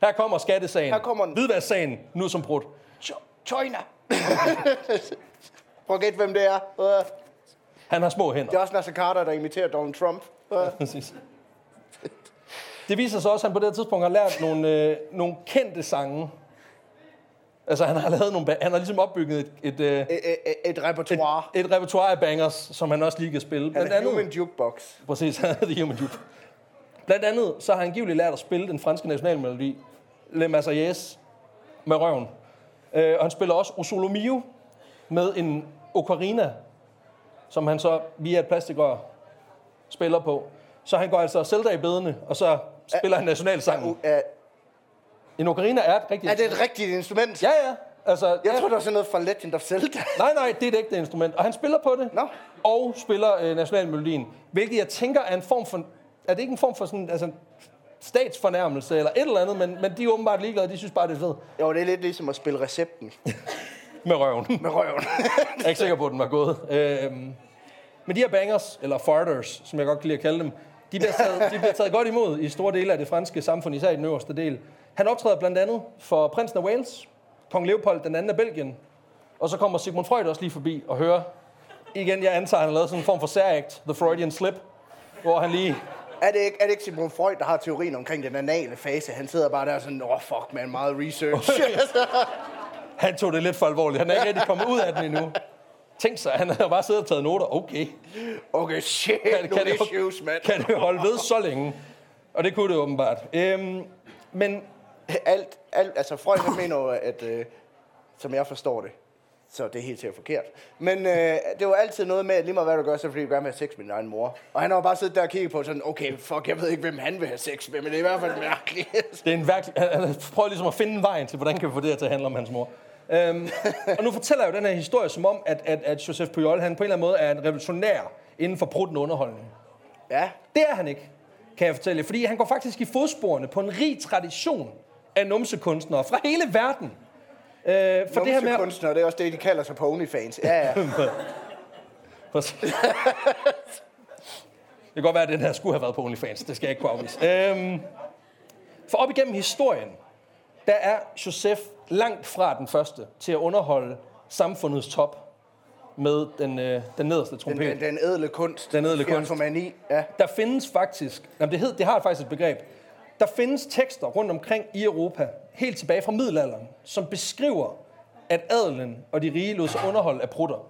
B: Her kommer skattesagen.
A: Her kommer den.
B: Hvidvasksagen, nu som brudt.
A: China. Prøv at gætte, hvem det er. Øh,
B: Han har små hænder.
A: Det er også Nasser Carter, der imiterer Donald Trump. Øh,
B: Præcis. Det viser sig også, at han på det tidspunkt har lært nogle, øh, nogle kendte sange. Altså, han har lavet nogle, han har ligesom opbygget et, et, øh,
A: Et, et, et repertoire.
B: et, et repertoire af bangers, som han også lige kan spille.
A: Han
B: Blandt
A: er
B: andet,
A: human jukebox.
B: præcis, han er The Human Dupe. Blandt andet, så har han givetligt lært at spille den franske nationalmelodi, Le Marseillaise, med røven. Øh, og han spiller også Osolo Mio med en ocarina, som han så via et plastikrør spiller på. Så han går altså Zelda i bedene, og så spiller han nationalsangen.
A: Er,
B: En ocarina er et rigtigt
A: er det et rigtigt instrument?
B: Ja, ja. Altså,
A: Jeg
B: ja.
A: tror, det var sådan noget fra Legend of Zelda.
B: Nej, nej, det er et ægte instrument. Og han spiller på det.
A: Nå.
B: Og spiller øh, nationalmelodien. Hvilket jeg tænker er en form for... Er det ikke en form for sådan... Altså, statsfornærmelse eller et eller andet, men, men de er åbenbart ligeglade. De synes bare, det er fedt.
A: Jo, det er lidt ligesom at spille recepten
B: Med røven.
A: med røven.
B: Jeg er ikke sikker på, at den var gået. Øhm, men de her bangers, eller farters, som jeg godt kan lide at kalde dem, de bliver, taget, de bliver taget godt imod i store dele af det franske samfund, især i den øverste del. Han optræder blandt andet for prinsen af Wales, kong Leopold den anden af Belgien, og så kommer Sigmund Freud også lige forbi og hører, igen, jeg antager, han har lavet sådan en form for særagt, The Freudian Slip, hvor han lige,
A: er, det ikke, er det ikke Sigmund Freud, der har teorien omkring den anale fase? Han sidder bare der sådan, åh oh, fuck man, meget research.
B: han tog det lidt for alvorligt. Han er ikke rigtig kommet ud af den endnu. Tænk sig, han har bare siddet og taget noter. Okay,
A: okay, shit,
B: kan,
A: nogle
B: det,
A: issues, mand.
B: kan det holde ved så længe? Og det kunne det åbenbart. Øhm, men
A: alt, alt, altså Freud han mener jo, at, øh, som jeg forstår det, så det er helt sikkert forkert. Men øh, det var altid noget med, at lige meget hvad du gør, så fordi du gerne vil have sex med din egen mor. Og han har bare siddet der og kigget på sådan, okay, fuck, jeg ved ikke, hvem han vil have sex med, men det er i hvert fald mærkeligt.
B: det er en virkelig... Han han prøver ligesom at finde en vej til, hvordan kan vi få det her til at handle om hans mor. Øhm, og nu fortæller jeg jo den her historie som om, at, at, at Joseph Pujol, han på en eller anden måde er en revolutionær inden for prutten underholdning.
A: ja,
B: Det er han ikke, kan jeg fortælle jer. Fordi han går faktisk i fodsporene på en rig tradition af numsekunstnere fra hele verden. Øh, for det her med...
A: kunstnere, det er også det, de kalder sig på OnlyFans. Ja, ja.
B: Præcis. det kan godt være, at den her skulle have været på OnlyFans. Det skal jeg ikke kunne afvise. Øhm, for op igennem historien, der er Joseph langt fra den første til at underholde samfundets top med den, øh, den nederste
A: Den,
B: trompet.
A: den, den ædle kunst.
B: Den ædle kunst.
A: Fjernsomani, ja.
B: Der findes faktisk, jamen det, hed, det har faktisk et begreb, der findes tekster rundt omkring i Europa, helt tilbage fra middelalderen, som beskriver, at adelen og de rige lod sig underholde af prutter.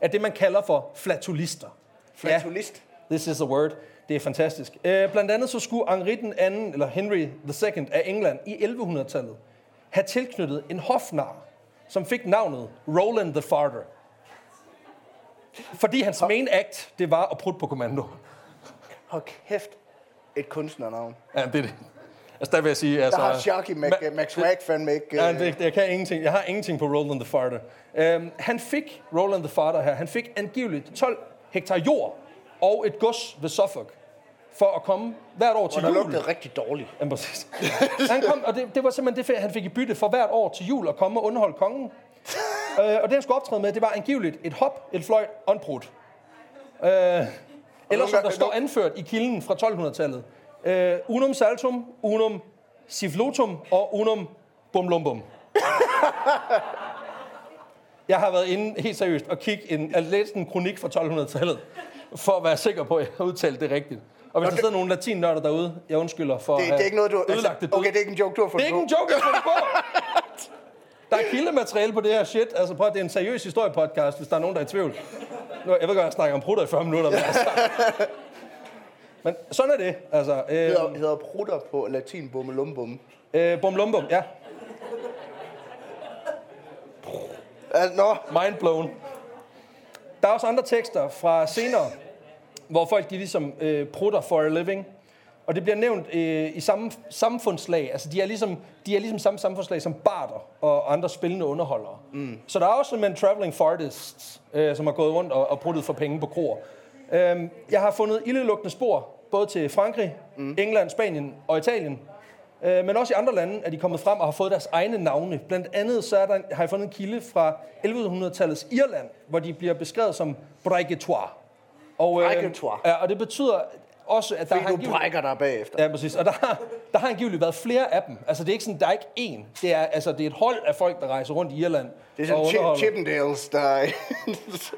B: Af det, man kalder for flatulister.
A: Flatulist.
B: Ja, this is a word. Det er fantastisk. Øh, blandt andet så skulle Henri den anden, eller Henry II af England i 1100-tallet have tilknyttet en hofnar, som fik navnet Roland the Farter. Fordi hans main act, det var at prutte på kommando.
A: Hold kæft. Et kunstnernavn.
B: Ja, det er det. Altså, der vil jeg sige, altså...
A: Der har Sharky Mac,
B: Ma-
A: Max Rack fandme ikke...
B: Ja,
A: øh,
B: det, jeg kan ingenting. Jeg har ingenting på Roland the Farter. Um, han fik, Roland the Farter her, han fik angiveligt 12 hektar jord og et gods ved Suffolk for at komme hvert år til
A: Og der
B: jul.
A: lugtede rigtig dårligt.
B: Ja, præcis. Han kom, og det, det var simpelthen det, han fik i bytte for hvert år til jul at komme og underholde kongen. øh, og det, han skulle optræde med, det var angiveligt et hop, et fløjt og en brud. Øh, eller som der står anført i kilden fra 1200-tallet. Øh, unum saltum, unum siflotum og unum bumlumbum. Jeg har været inde helt seriøst og kigge en, at læse en kronik fra 1200-tallet, for at være sikker på, at jeg har udtalt det rigtigt. Og hvis der
A: det-
B: sidder nogle latinnørder derude, jeg undskylder for
A: Det, det er ikke noget, du...
B: ødelagt det
A: okay, det er ikke en joke, du har
B: det
A: fundet
B: er ikke en joke, jeg har fundet på. Der er kildemateriale på det her shit. Altså prøv det er en seriøs historiepodcast, hvis der er nogen, der er i tvivl. Nu, jeg ved godt, jeg snakker om prutter i 40 minutter, men altså... Men sådan er det. Altså, øh,
A: hedder, hedder prutter på latin bummelumbum.
B: øh, bum lumbum, ja.
A: Altså, nå,
B: Mind blown. Der er også andre tekster fra senere, hvor folk de ligesom øh, prutter for a living. Og det bliver nævnt øh, i samme samfundslag. Altså, de er ligesom, de er ligesom samme samfundslag som barter og andre spillende underholdere. Mm. Så der er også simpelthen traveling fartists, øh, som har gået rundt og, og pruttet for penge på kroer. Øhm, jeg har fundet ildelugtende spor, både til Frankrig, mm. England, Spanien og Italien. Øh, men også i andre lande er de kommet frem og har fået deres egne navne. Blandt andet så er der, har jeg fundet en kilde fra 1100-tallets Irland, hvor de bliver beskrevet som bregetoire. Og, øh,
A: Bregetoire.
B: Ja, og det betyder også, at der
A: Fordi
B: har angiveligt-
A: brækker dig bagefter.
B: Ja, præcis. Og der har, der har angiveligt været flere af dem. Altså, det er ikke sådan, der er ikke én. Det er, altså, det er et hold af folk, der rejser rundt i Irland.
A: Det er sådan Chippendales, der...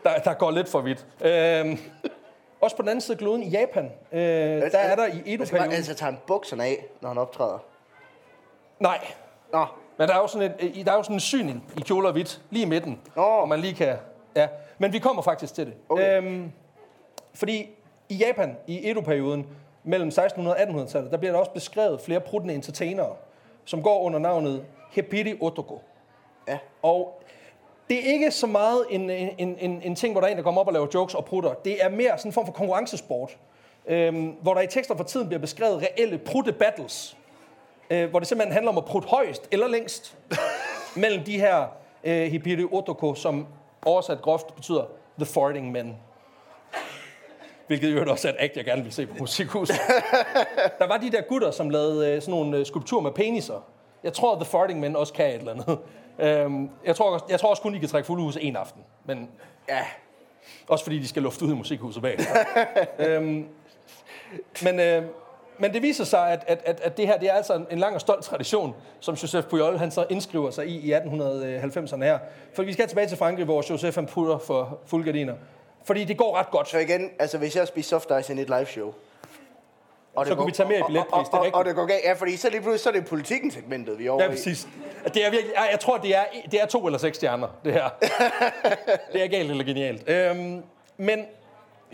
B: der, der går lidt for vidt. Øhm, også på den anden side af kloden i Japan, øh, der er der i Edo-perioden...
A: altså tage bukserne af, når han optræder.
B: Nej,
A: Nå,
B: men der er jo sådan, et, der er jo sådan en syning i kjole og hvidt, lige i midten,
A: Nå.
B: hvor man lige kan... Ja, men vi kommer faktisk til det.
A: Okay.
B: Øhm, fordi i Japan, i Edo-perioden, mellem 1600 og 1800-tallet, der bliver der også beskrevet flere pruttende entertainere, som går under navnet Hepiri Otoko.
A: ja.
B: Og det er ikke så meget en, en, en, en ting, hvor der er en, der kommer op og laver jokes og prutter. Det er mere sådan en form for konkurrencesport, øhm, hvor der i tekster for tiden bliver beskrevet reelle prutte battles, øh, hvor det simpelthen handler om at prutte højst eller længst mellem de her øh, Hipiri Otoko, som oversat groft betyder The Farting Men. Hvilket jo også er et act, jeg gerne vil se på musikhuset. der var de der gutter, som lavede øh, sådan nogle øh, skulpturer med peniser. Jeg tror, The Farting Men også kan et eller andet. Øhm, jeg, tror, også- jeg tror også kun, de kan trække fuldhus en aften. Men
A: Ja,
B: også fordi de skal lufte ud i musikhuset bag. øhm, men, øh, men det viser sig, at, at, at, at det her det er altså en, en lang og stolt tradition, som Joseph Pujol han så indskriver sig i i 1890'erne her. For vi skal tilbage til Frankrig, hvor Joseph han putter for fuldgardiner. Fordi det går ret godt.
A: så igen, altså hvis jeg spiser soft ice i et live show, og
B: Så kunne vi tage mere i billetpris,
A: og,
B: det er
A: og,
B: rigtigt.
A: og, det går galt, ja, fordi så lige pludselig, så er det politikken segmentet, vi er over
B: Ja, præcis. Det er virkelig, jeg, jeg tror, det er, det er to eller seks stjerner, det her. det er galt eller genialt. Øhm, men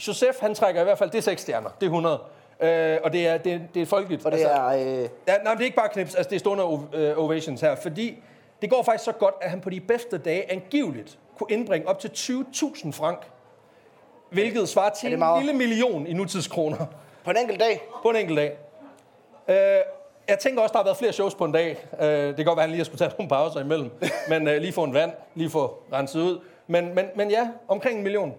B: Joseph, han trækker i hvert fald, det er seks stjerner. Det er 100. Øh, og det er, det, det er folkeligt.
A: Og det er, øh,
B: Ja, nej, det er ikke bare knips, altså det er stående øh, ovations her, fordi det går faktisk så godt, at han på de bedste dage angiveligt kunne indbringe op til 20.000 frank, hvilket svarer til en lille million i nutidskroner
A: på en enkelt dag.
B: på en enkelt dag. Øh, jeg tænker også, der har været flere shows på en dag. Øh, det kan godt være, at han lige har skulle tage nogle pauser imellem, men øh, lige få en vand, lige få renset ud. Men, men, men ja, omkring en million.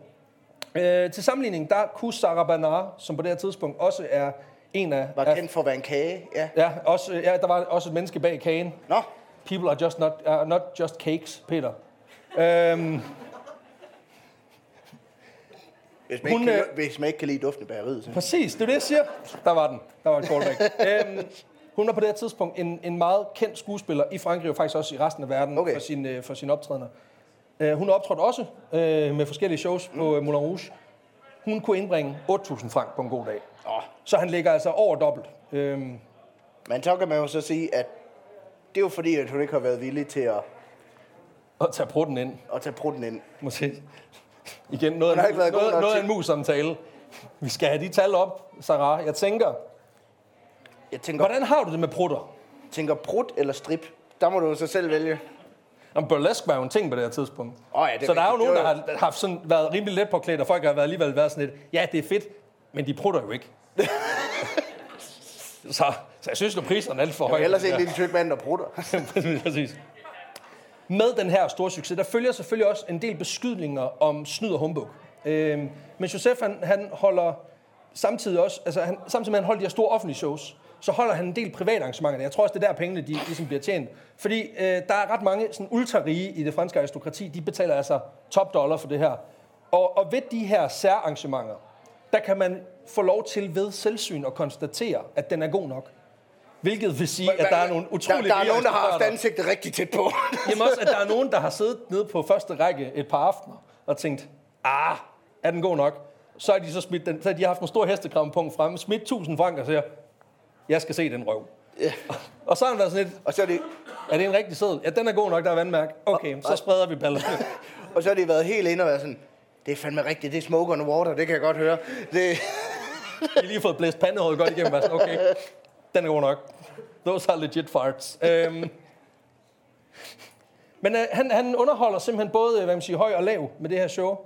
B: Øh, til sammenligning, der kunne Sarah Bernard, som på det her tidspunkt også er en af...
A: Var kendt for at være en kage, ja.
B: Ja, også, ja, der var også et menneske bag kagen.
A: Nå,
B: People are just not, are not just cakes, Peter. Øhm,
A: hvis man,
B: Hun,
A: ikke, kan,
B: øh,
A: hvis man ikke kan lide duften af bageriet. Så.
B: præcis, det er det, jeg siger. Der var den. Der var et callback. øhm, hun var på det her tidspunkt en, en meget kendt skuespiller i Frankrig, og faktisk også i resten af verden,
A: Okay.
B: for, sin, øh, for sine optrædener. Øh, hun har optrådt også øh, med forskellige shows på øh, Moulin Rouge. Hun kunne indbringe 8.000 frank på en god dag.
A: Åh.
B: Så han ligger altså over dobbelt. Øhm,
A: Men så kan man jo så sige, at det er jo fordi, at hun ikke har været villig til at,
B: og tage prutten ind.
A: at tage prutten ind.
B: Måske. Igen, noget, af, noget,
A: nok
B: noget af en mus-samtale. Vi skal have de tal op, Sarah. Jeg tænker,
A: Jeg tænker,
B: hvordan har du det med prutter?
A: tænker prut eller strip. Der må du så selv vælge.
B: Om burlesk var jo en ting på det her tidspunkt.
A: Åh ja, det
B: så der er jo nogen, der har haft sådan, været rimelig let påklædt, og folk har været alligevel været sådan lidt, ja, det er fedt, men de prutter jo ikke. så, så jeg synes, at priserne er alt for
A: Jeg
B: høje.
A: vil ellers
B: på
A: se en lille tyk mand, der prutter.
B: Præcis. Med den her store succes, der følger selvfølgelig også en del beskydninger om snyd og humbug. Øh, men Joseph, han, han holder samtidig også, altså han, samtidig med, at han holder de her store offentlige shows, så holder han en del private arrangementer. Jeg tror også, det er der pengene, de ligesom bliver tjent. Fordi øh, der er ret mange sådan ultra-rige i det franske aristokrati, de betaler altså top dollar for det her. Og, og ved de her særarrangementer, der kan man få lov til ved selvsyn at konstatere, at den er god nok. Hvilket vil sige, at der er nogle utrolige
A: Der, der er nogen, der har haft ansigtet rigtig tæt på.
B: Jamen også, at der er nogen, der har siddet nede på første række et par aftener og tænkt, ah, er den god nok? Så har de så smidt den, så har de haft en stor hestekrampunkt frem, smidt 1000 frank og siger, jeg skal se den røv.
A: Ja.
B: Og så har han været sådan lidt,
A: og, så er det,
B: er det en rigtig seddel? Ja, den er god nok, der er vandmærk. Okay, så spreder vi ballerne.
A: og så har de været helt inde og været sådan, det er fandme rigtigt, det er smoke on water, det kan jeg godt høre. Det,
B: De har lige fået blæst pandehåret godt igennem, og sådan, okay, den er god nok. Those are legit farts. Øhm. Men øh, han, han underholder simpelthen både øh, hvad man siger, høj og lav med det her show.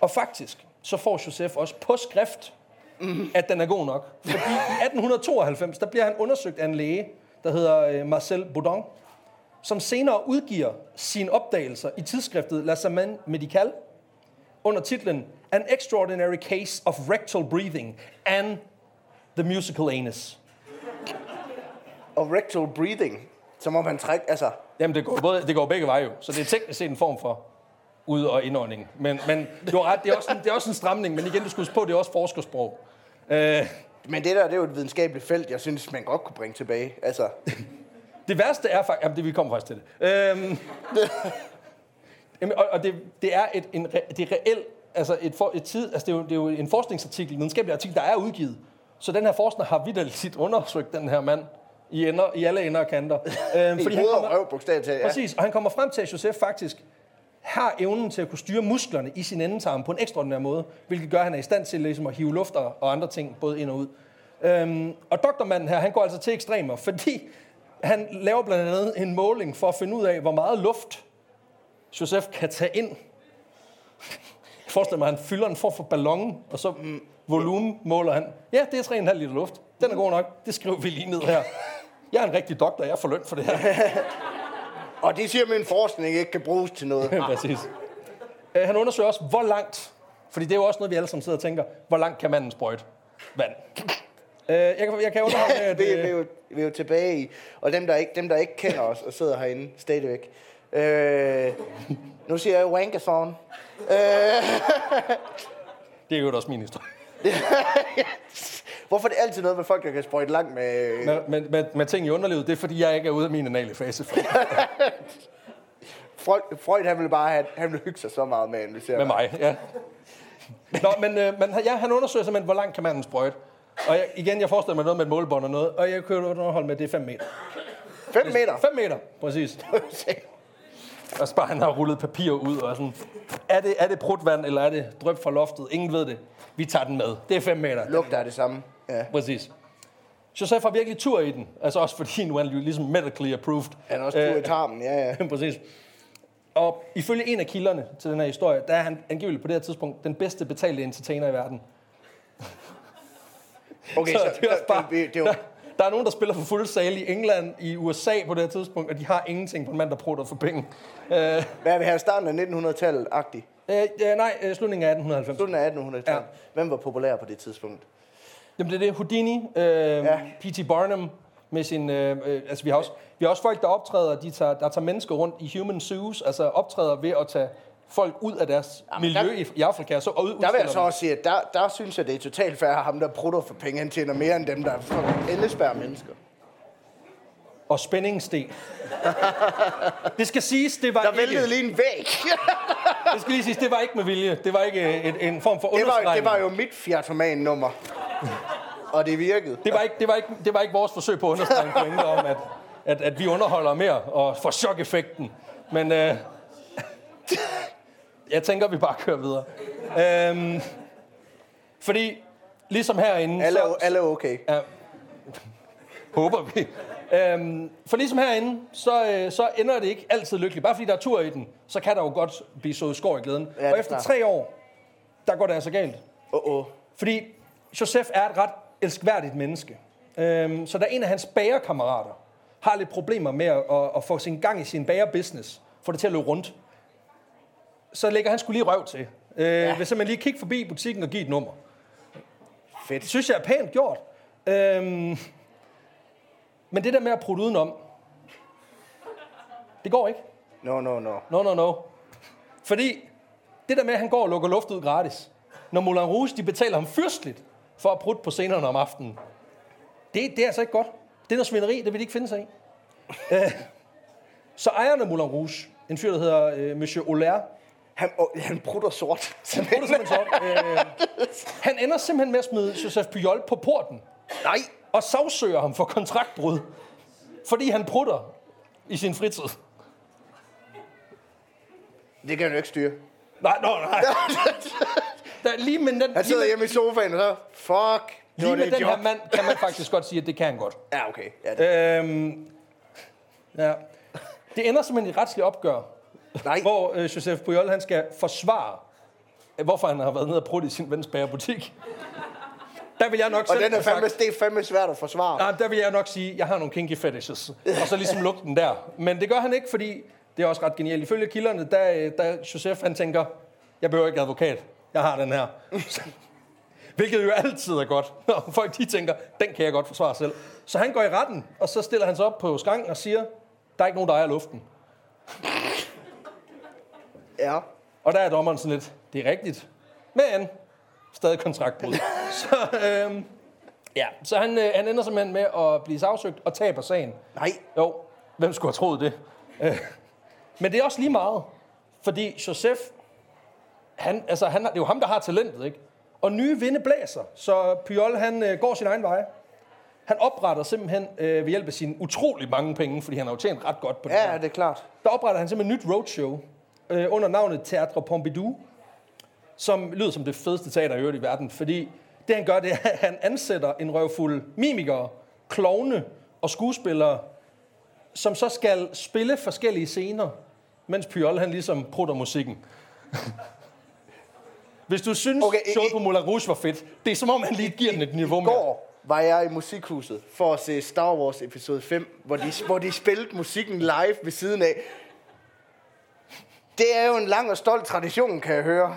B: Og faktisk, så får Joseph også på skrift, mm. at den er god nok. Fordi i 1892, der bliver han undersøgt af en læge, der hedder øh, Marcel Boudon, som senere udgiver sine opdagelser i tidsskriftet La Semaine Médicale under titlen An Extraordinary Case of Rectal Breathing and the Musical Anus
A: og rectal breathing. Så må man trække, altså...
B: Jamen, det går, både, det går begge veje jo. Så det er teknisk set en form for ud- og indånding. Men, men du har ret, det er, også en, det er også en stramning. Men igen, du huske på, det er også forskersprog. Øh,
A: Men det der, det er jo et videnskabeligt felt, jeg synes, man godt kunne bringe tilbage. Altså,
B: Det værste er faktisk... Jamen, det, vi kommer faktisk til det. Øhm, jamen, og, og det, det er et, en, det er reelt... Altså, et, for, et tid, altså det, er jo, det er jo en forskningsartikel, en videnskabelig artikel, der er udgivet. Så den her forsker har vidderligt undersøgt den her mand i, ender, i alle ender og kanter. Øhm,
A: i
B: han
A: hoved og
B: kommer,
A: røv, talt. Ja.
B: Præcis, og han kommer frem til, at Josef faktisk har evnen til at kunne styre musklerne i sin endetarm på en ekstraordinær måde, hvilket gør, at han er i stand til ligesom, at hive luft og, og andre ting både ind og ud. Øhm, og doktormanden her, han går altså til ekstremer, fordi han laver blandt andet en måling for at finde ud af, hvor meget luft Josef kan tage ind. Jeg forestiller mig, at han fylder en form for ballon, og så mm, volumen måler han. Ja, det er 3,5 liter luft. Den er god nok. Det skriver vi lige ned her. Jeg er en rigtig doktor, jeg får løn for det her.
A: Og det siger min forskning ikke kan bruges til noget.
B: Præcis. Øh, han undersøger også, hvor langt, fordi det er jo også noget, vi alle sammen sidder og tænker, hvor langt kan manden sprøjte vand? Øh, jeg, kan, jeg kan underholde med, at...
A: vi, vi, er
B: Øh,
A: jo, vi er jo tilbage i, og dem der, ikke, dem, der ikke kender os og sidder herinde stadigvæk. Øh, nu siger jeg wankathon. Øh,
B: det er jo også min historie.
A: Hvorfor er det altid noget med folk, der kan sprøjte langt med...
B: Men, men, med, med ting i underlivet, det er, fordi jeg ikke er ude af min anale fase.
A: Freud, Freud han ville bare have, han ville hygge sig så meget med at analysere.
B: med mig, ja. Nå, men, øh, men ja, han undersøger simpelthen, hvor langt kan manden sprøjte. Og jeg, igen, jeg forestiller mig noget med et målebånd og noget, og jeg kan jo underholde med, det er 5 meter.
A: 5 meter.
B: 5 meter, præcis. Og bare han har rullet papir ud og sådan, er det, er det prutvand, eller er det drøb fra loftet? Ingen ved det. Vi tager den med. Det er 5 meter.
A: Lugter er det samme. Ja.
B: Præcis. Josef har virkelig tur i den. Altså også fordi nu er han ligesom medically approved.
A: Han er også tur i tarmen, ja, ja.
B: Præcis. Og ifølge en af kilderne til den her historie, der er han angiveligt på det her tidspunkt den bedste betalte entertainer i verden.
A: Okay,
B: Så
A: så,
B: det er også bare,
A: det, det, det,
B: der,
A: var,
B: der er nogen, der spiller for fuld sal i England, i USA på det her tidspunkt, og de har ingenting på en mand, der prutter for penge. Øh,
A: hvad er vi her? Starten af 1900-tallet-agtigt.
B: øh, ja, nej, øh, slutningen af 1890.
A: Slutningen af 1800-tallet.
B: Ja.
A: Ja. Hvem var populær på det tidspunkt?
B: Jamen det er det. Houdini, øh, ja. P.T. Barnum med sin... Øh, øh, altså vi har, også, vi har også folk, der optræder, de tager, der tager mennesker rundt i human zoos, altså optræder ved at tage folk ud af deres
A: Jamen,
B: miljø
A: der-
B: i, Afrika, så og ud,
A: Der vil jeg så også sige, at der, der synes jeg, det er totalt fair, at ham, der prutter for penge, han tjener mere end dem, der er fucking endespærre mennesker.
B: Og spændingssten. det skal siges, det var
A: Der
B: ikke...
A: væltede lige en væg.
B: Det skal lige siges, det var ikke med vilje. Det var ikke en, en form for
A: det, var,
B: understregning.
A: det var jo mit Fiat-nummer. Og det virkede.
B: Det var, ikke, det, var ikke, det var ikke vores forsøg på at understrege en pointe om, at, at, at vi underholder mere og får chok-effekten. Men øh, jeg tænker, vi bare kører videre. Øhm, fordi ligesom herinde...
A: Alle,
B: så,
A: alle er okay.
B: Ja, håber vi. Øhm, for ligesom herinde, så, øh, så ender det ikke altid lykkeligt. Bare fordi der er tur i den, så kan der jo godt blive sået skår i glæden.
A: Ja,
B: og
A: er
B: efter tre år, der går det altså galt.
A: Oh, oh.
B: Fordi Josef er et ret elskværdigt menneske. Øhm, så der er en af hans bagerkammerater, har lidt problemer med at, at, at få sin gang i sin bagerbusiness, få det til at løbe rundt. Så lægger han skulle lige røv til. Øh, ja. Vil simpelthen lige kigge forbi butikken og give et nummer. Det
A: Fedt.
B: synes jeg er pænt gjort. Øhm, men det der med at prutte udenom, det går ikke.
A: No, no, no.
B: No, no, no. Fordi det der med, at han går og lukker luft ud gratis, når Moulin Rouge de betaler ham fyrstligt for at prutte på scenerne om aftenen, det, det er altså ikke godt. Det er noget svineri, det vil de ikke finde sig i. Øh, så ejeren af Moulin Rouge, en fyr, der hedder øh, Monsieur Olaire,
A: Han, oh, han prutter sort.
B: han, prutter simpelthen så, øh, han ender simpelthen med at smide Joseph Pujol på porten
A: Nej.
B: og sagsøger ham for kontraktbrud, fordi han prutter i sin fritid.
A: Det kan han jo ikke styre.
B: Nej, nej, nej. Der, lige med den,
A: Han sidder
B: med,
A: hjemme i sofaen og så, fuck,
B: lige med den
A: job.
B: her mand kan man faktisk godt sige, at det kan han godt.
A: Ja, okay. Ja, det.
B: Øhm, ja. Det ender simpelthen i et retsligt opgør,
A: Nej.
B: hvor øh, Joseph Pujol han skal forsvare, øh, hvorfor han har været nede og prutte i sin vens bagerbutik. Der vil jeg nok
A: Og den er fandme,
B: sagt,
A: det er fandme svært at forsvare.
B: nej, der vil jeg nok sige, at jeg har nogle kinky fetishes. Og så ligesom lukke den der. Men det gør han ikke, fordi det er også ret genialt. Ifølge kilderne, der, øh, der Joseph han tænker, jeg behøver ikke advokat. Jeg har den her. Hvilket jo altid er godt, når folk de tænker, den kan jeg godt forsvare selv. Så han går i retten, og så stiller han sig op på skranken og siger, der er ikke nogen, der ejer luften.
A: Ja.
B: Og der er dommeren sådan lidt, det er rigtigt, men stadig kontraktbrud. så, øhm, ja, så han, øh, han ender simpelthen med at blive sagsøgt og taber sagen.
A: Nej.
B: Jo, hvem skulle have troet det? Øh, Men det er også lige meget, fordi Joseph, han, altså, han, det er jo ham, der har talentet, ikke? Og nye vinde blæser, så Pyol, han øh, går sin egen vej. Han opretter simpelthen øh, ved hjælp af sine utrolig mange penge, fordi han har jo tjent ret godt på det
A: Ja,
B: her.
A: det er klart.
B: Der opretter han simpelthen et nyt roadshow øh, under navnet Teatre Pompidou, som lyder som det fedeste teater i øvrigt i verden, fordi det han gør, det er, at han ansætter en røvfuld mimikere, klovne og skuespillere, som så skal spille forskellige scener, mens Pyol han ligesom prutter musikken. Hvis du synes,
A: Okay, i-
B: showet på Moulin Rouge var fedt, det er som om, han lige giver den et niveau
A: I
B: mere.
A: går var jeg i musikhuset for at se Star Wars episode 5, hvor de, hvor de spillede musikken live ved siden af. Det er jo en lang og stolt tradition, kan jeg høre.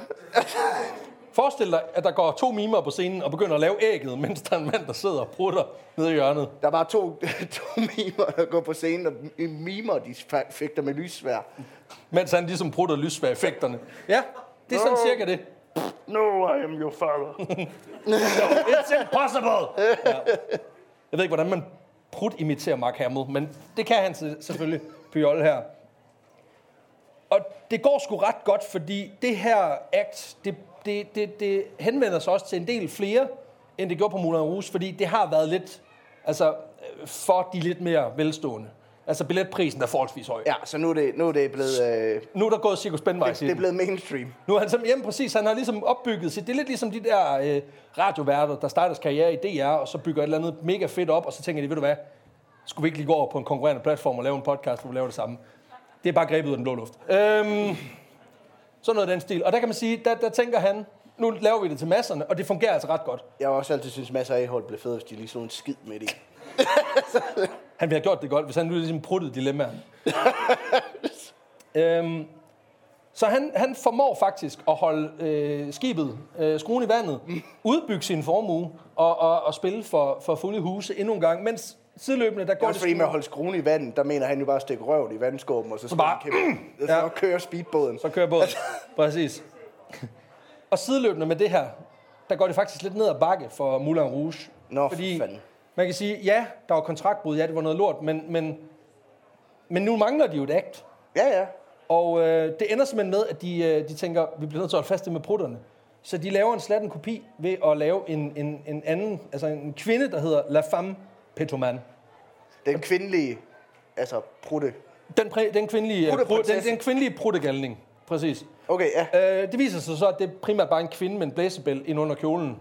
B: Forestil dig, at der går to mimer på scenen og begynder at lave ægget, mens der er en mand, der sidder og prutter nede i hjørnet.
A: Der er bare to, to mimer, der går på scenen, og mimer, de fægter med lyssvær.
B: Mens han ligesom prutter lysvær effekterne. Ja, det er sådan cirka det.
A: No, I am your father.
B: It's impossible! Ja. Jeg ved ikke, hvordan man prut imiterer Mark Hamill, men det kan han se- selvfølgelig, Pyol her. Og det går sgu ret godt, fordi det her act, det, det, det, det henvender sig også til en del flere, end det gjorde på Moulin Rouge, fordi det har været lidt, altså, øh, for de lidt mere velstående. Altså, billetprisen er forholdsvis høj.
A: Ja, så nu er det, nu er det blevet, øh,
B: Nu er der gået Cirkus Benvejs i
A: det er blevet mainstream.
B: Nu er han som hjemme præcis, han har ligesom opbygget sit, det er lidt ligesom de der øh, radioværter, der starter deres karriere i DR, og så bygger et eller andet mega fedt op, og så tænker de, ved du hvad, skulle vi ikke lige gå over på en konkurrerende platform og lave en podcast, hvor vi laver det samme. Det er bare grebet ud af den blå luft. Øhm, sådan noget af den stil. Og der kan man sige, der, der tænker han, nu laver vi det til masserne, og det fungerer altså ret godt.
A: Jeg har også altid synes masser af hold blev fedt, hvis de lige slog en skid med det.
B: Han ville have gjort det godt, hvis han nu ligesom pruttede dilemmaen. øhm, så han, han formår faktisk at holde øh, skibet, øh, skruen i vandet, udbygge sin formue og, og, og spille for, for fulde huse endnu en gang, mens sideløbende, der
A: Det
B: går
A: er også fordi
B: det
A: med at holde skruen i vandet, der mener han jo bare at stikke røven i vandskåben, og så, så
B: bare-
A: kæmpe, så
B: Ja.
A: kører speedbåden.
B: så kører båden. Præcis. Og sideløbende med det her, der går det faktisk lidt ned ad bakke for Moulin Rouge.
A: Nå, for
B: fordi
A: fanden.
B: Man kan sige, ja, der var kontraktbrud, ja, det var noget lort, men, men, men nu mangler de jo et act.
A: Ja, ja.
B: Og øh, det ender simpelthen med, at de, øh, de tænker, vi bliver nødt til at holde fast med prutterne. Så de laver en slatten kopi ved at lave en, en, en anden, altså en kvinde, der hedder La Femme Petoman.
A: Den kvindelige, altså prutte.
B: Den, præ, den kvindelige, øh, pru, den, den kvindelige pruttegalning, præcis.
A: Okay, ja.
B: Øh, det viser sig så, at det er primært bare en kvinde med en blæsebæl ind under kjolen.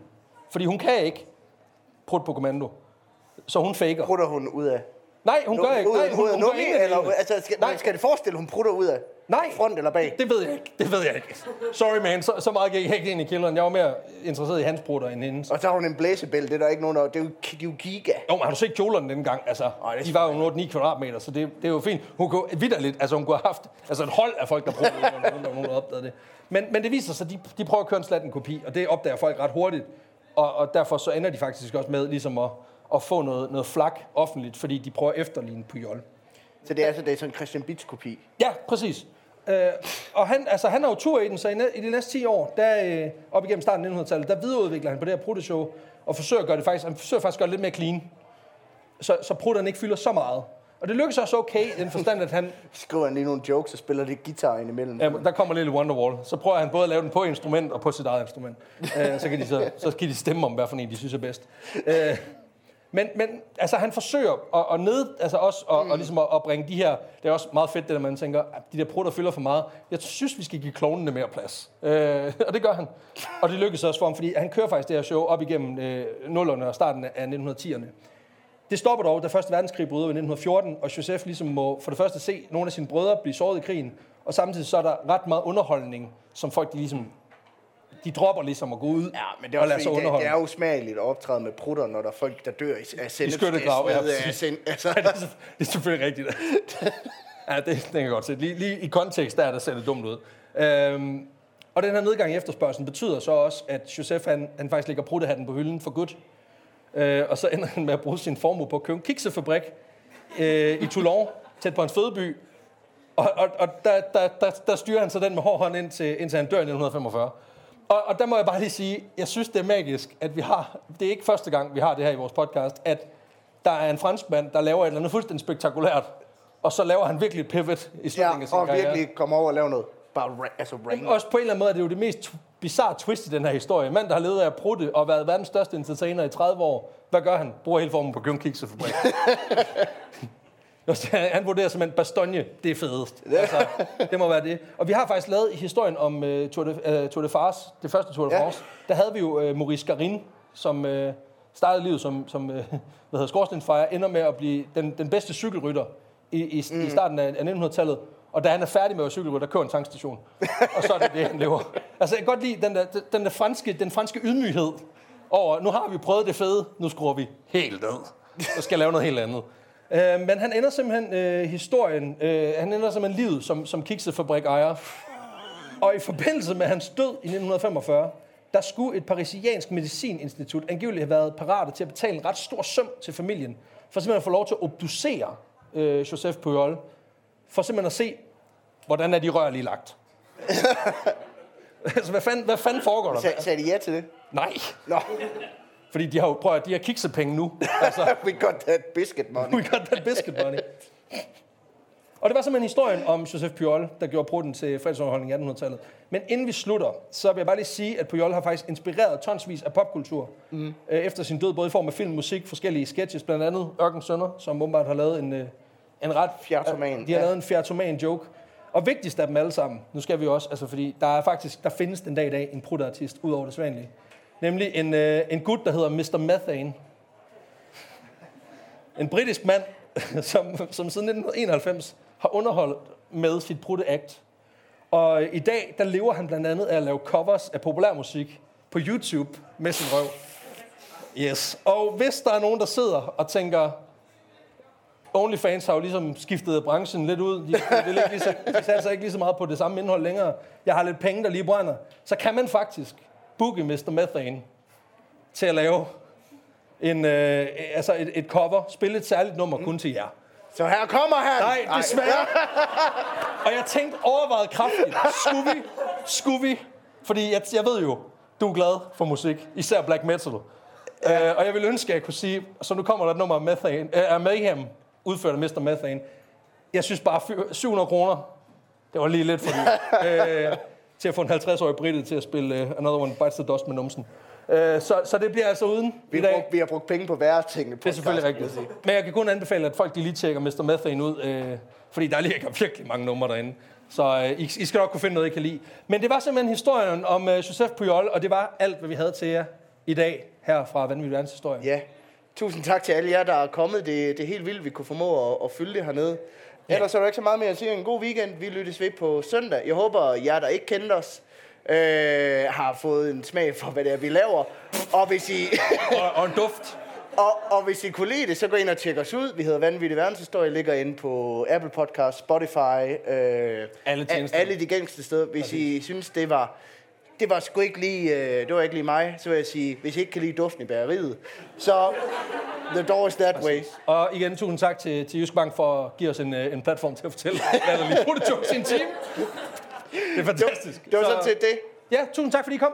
B: Fordi hun kan ikke prutte på kommando. Så hun faker.
A: Prutter hun ud af...
B: Nej, hun gør ikke. Nej, hun, hun gør af
A: eller, altså, skal,
B: Nej.
A: Skal det forestille, hun prutter ud af
B: Nej.
A: front eller bag?
B: Det ved jeg ikke. Det ved jeg ikke. Sorry, man. Så, så meget gik jeg ikke ind i kælderen. Jeg var mere interesseret i hans prutter end hendes.
A: Og så har hun en blæsebæl, det er der ikke nogen, der, det er jo, det er jo giga.
B: Jo, men har du set kjolerne dengang? Altså,
A: Ej, det
B: de var jo 8-9 kvadratmeter, så det, det er jo fint. Hun kunne vidderligt, altså hun kunne have haft altså et hold af folk, der prøvede, når nogen, opdagede det. Men, men det viser sig, at de, de prøver at køre en slatten kopi, og det opdager folk ret hurtigt. Og, og derfor så ender de faktisk også med ligesom at få noget, noget flak offentligt, fordi de prøver at efterligne Pujol.
A: Så det er altså det er sådan en Christian Bits kopi.
B: Ja, præcis. Øh, og han, altså, han har jo tur i den, så i, næ- i de næste 10 år, der, øh, op igennem starten af 1900-tallet, der videreudvikler han på det her prutteshow, og forsøger at gøre det faktisk, han forsøger faktisk at gøre det lidt mere clean, så, så prutterne ikke fylder så meget. Og det lykkes også okay, i den forstand, at han,
A: Skriver han lige nogle jokes og spiller lidt guitar ind imellem.
B: ja, der kommer lidt Wonderwall, så prøver han både at lave den på instrument og på sit eget instrument. Øh, så, kan de så, så kan de stemme om, hvad for en de synes er bedst. Øh, men, men altså, han forsøger at, at ned, altså også at, mm. og ligesom at, at, bringe de her, det er også meget fedt, det der man tænker, at de der prutter fylder for meget. Jeg synes, vi skal give klovnene mere plads. Øh, og det gør han. Og det lykkes også for ham, fordi han kører faktisk det her show op igennem øh, nullerne og starten af 1910'erne. Det stopper dog, da Første Verdenskrig bryder i 1914, og Joseph ligesom må for det første se nogle af sine brødre blive såret i krigen, og samtidig så er der ret meget underholdning, som folk de ligesom, de dropper ligesom at gå ud
A: Ja, men det er,
B: og lade sig
A: det, det er jo smageligt at optræde med prutter, når der er folk, der dør i- af sennepsgas.
B: skyttegrav, ja,
A: altså,
B: Ja, det, er, det er selvfølgelig rigtigt. ja, det, det kan jeg godt se. Lige, lige i kontekst, der er det ser det dumt ud. Øhm, Og den her nedgang i efterspørgselen betyder så også, at Josef han, han faktisk lægger pruttehatten på hylden for godt. Øh, og så ender han med at bruge sin formue på at købe en kiksefabrik øh, i Toulon, tæt på hans fødeby. Og, og, og der, der, der, der styrer han så den med hård hånd indtil, indtil han dør i 1945. Og, og der må jeg bare lige sige, jeg synes, det er magisk, at vi har, det er ikke første gang, vi har det her i vores podcast, at der er en franskmand, der laver et eller andet fuldstændig spektakulært, og så laver han virkelig et pivot i slutningen
A: Ja,
B: af sin
A: og
B: karriere.
A: virkelig komme over og lave noget. Bare ra- altså rain.
B: Også på en eller anden måde er det jo det mest bizarre twist i den her historie. Mand, der har levet af at prutte og været verdens største entertainer i 30 år. Hvad gør han? Bruger hele formen på Gjørn Kiksefabrik. han vurderer simpelthen, Bastogne, det er fedest. Altså, det må være det. Og vi har faktisk lavet historien om uh, Tour, de, uh, Tour de France, det første Tour de
A: Ja.
B: France. Der havde vi jo uh, Maurice Garin, som uh, startede livet som, som uh, hvad hedder, skorstensfejer, ender med at blive den, den bedste cykelrytter i, i, mm. i starten af, af 1900-tallet. Og da han er færdig med at være cykelrytter, kører en tankstation. og så er det det, han lever. Altså, jeg kan godt lide den der, den der franske, den franske ydmyghed over, nu har vi prøvet det fede, nu skruer vi helt ned. Og skal lave noget helt andet. Øh, men han ender simpelthen øh, historien, øh, han ender simpelthen livet som, som kiksefabrik ejer. Og i forbindelse med hans død i 1945, der skulle et parisiansk medicininstitut angiveligt have været parate til at betale en ret stor sum til familien, for simpelthen at få lov til at obducere øh, Joseph Pujol, for simpelthen at se, hvordan er de rør lige lagt. altså, hvad fanden, hvad fanden foregår der?
A: Sag, sagde de ja til det?
B: Nej,
A: Nå,
B: fordi de har jo, prøv at, de har kiksepenge nu. Altså,
A: we got that biscuit money.
B: we got that biscuit money. Og det var simpelthen historien om Joseph Pujol, der gjorde prutten til fredsunderholdning i 1800-tallet. Men inden vi slutter, så vil jeg bare lige sige, at Pujol har faktisk inspireret tonsvis af popkultur mm. øh, efter sin død, både i form af film, musik, forskellige sketches, blandt andet Ørken Sønner, som åbenbart har lavet en, øh, en ret...
A: Fjertoman,
B: De har
A: ja.
B: lavet en fjertoman joke. Og vigtigst af dem alle sammen, nu skal vi også, altså fordi der er faktisk, der findes den dag i dag en prutteartist, ud over det svanlige. Nemlig en, øh, en gut, der hedder Mr. Methane. En britisk mand, som, som siden 1991 har underholdt med sit prutte act. Og i dag, der lever han blandt andet af at lave covers af populærmusik på YouTube med sin røv. Yes. Og hvis der er nogen, der sidder og tænker, OnlyFans har jo ligesom skiftet branchen lidt ud. De, de, ikke lige så, de satser ikke lige så meget på det samme indhold længere. Jeg har lidt penge, der lige brænder. Så kan man faktisk booke Mr. Methane til at lave en, øh, altså et, et cover, spille et særligt nummer mm. kun til jer.
A: Så her kommer han!
B: Nej, desværre. og jeg tænkte overvejet kraftigt, skulle vi, skulle vi, fordi jeg, jeg ved jo, du er glad for musik, især black metal. Ja. Øh, og jeg vil ønske, at jeg kunne sige, så nu kommer der et nummer af Methane, øh, af Mayhem, udført af Mr. Methane. Jeg synes bare, fy- 700 kroner, det var lige lidt for det. øh, til at få en 50-årig britte til at spille uh, Another One Bites the Dust med numsen. Øh, så, så det bliver altså uden
A: Vi
B: i
A: har,
B: dag.
A: brugt, vi har brugt penge på værre ting.
B: Det er selvfølgelig rigtigt. Men jeg kan kun anbefale, at folk de lige tjekker Mr. Methane ud, øh, fordi der ligger virkelig mange numre derinde. Så øh, I, I skal nok kunne finde noget, I kan lide. Men det var simpelthen historien om øh, Joseph Pujol, og det var alt, hvad vi havde til jer i dag her fra Vanvittig Verdens Historie.
A: Ja. Tusind tak til alle jer, der er kommet. Det, det er helt vildt, vi kunne formå at, at fylde det hernede. Ja. Ellers er der ikke så meget mere at sige. En god weekend. Vi lyttes ved på søndag. Jeg håber, jer, der ikke kendte os, øh, har fået en smag for, hvad det er, vi laver. Og hvis I...
B: Og, og en duft.
A: Og, og hvis I kunne lide det, så gå ind og tjek os ud. Vi hedder Vanvittig Verdenshistorie, ligger inde på Apple Podcast, Spotify, øh,
B: Alle
A: alle de gængste steder. Hvis I synes, det var, det var sgu ikke lige, øh, det var ikke lige mig, så vil jeg sige, hvis I ikke kan lide duften i bageriet, så the door is that way.
B: Og igen, tusind tak til, til Jysk Bank for at give os en, øh, en platform til at fortælle, hvad der lige putte jokes i en time. Det er fantastisk.
A: Det var
B: Så-
A: sådan set det.
B: Ja, tusind tak, fordi I kom.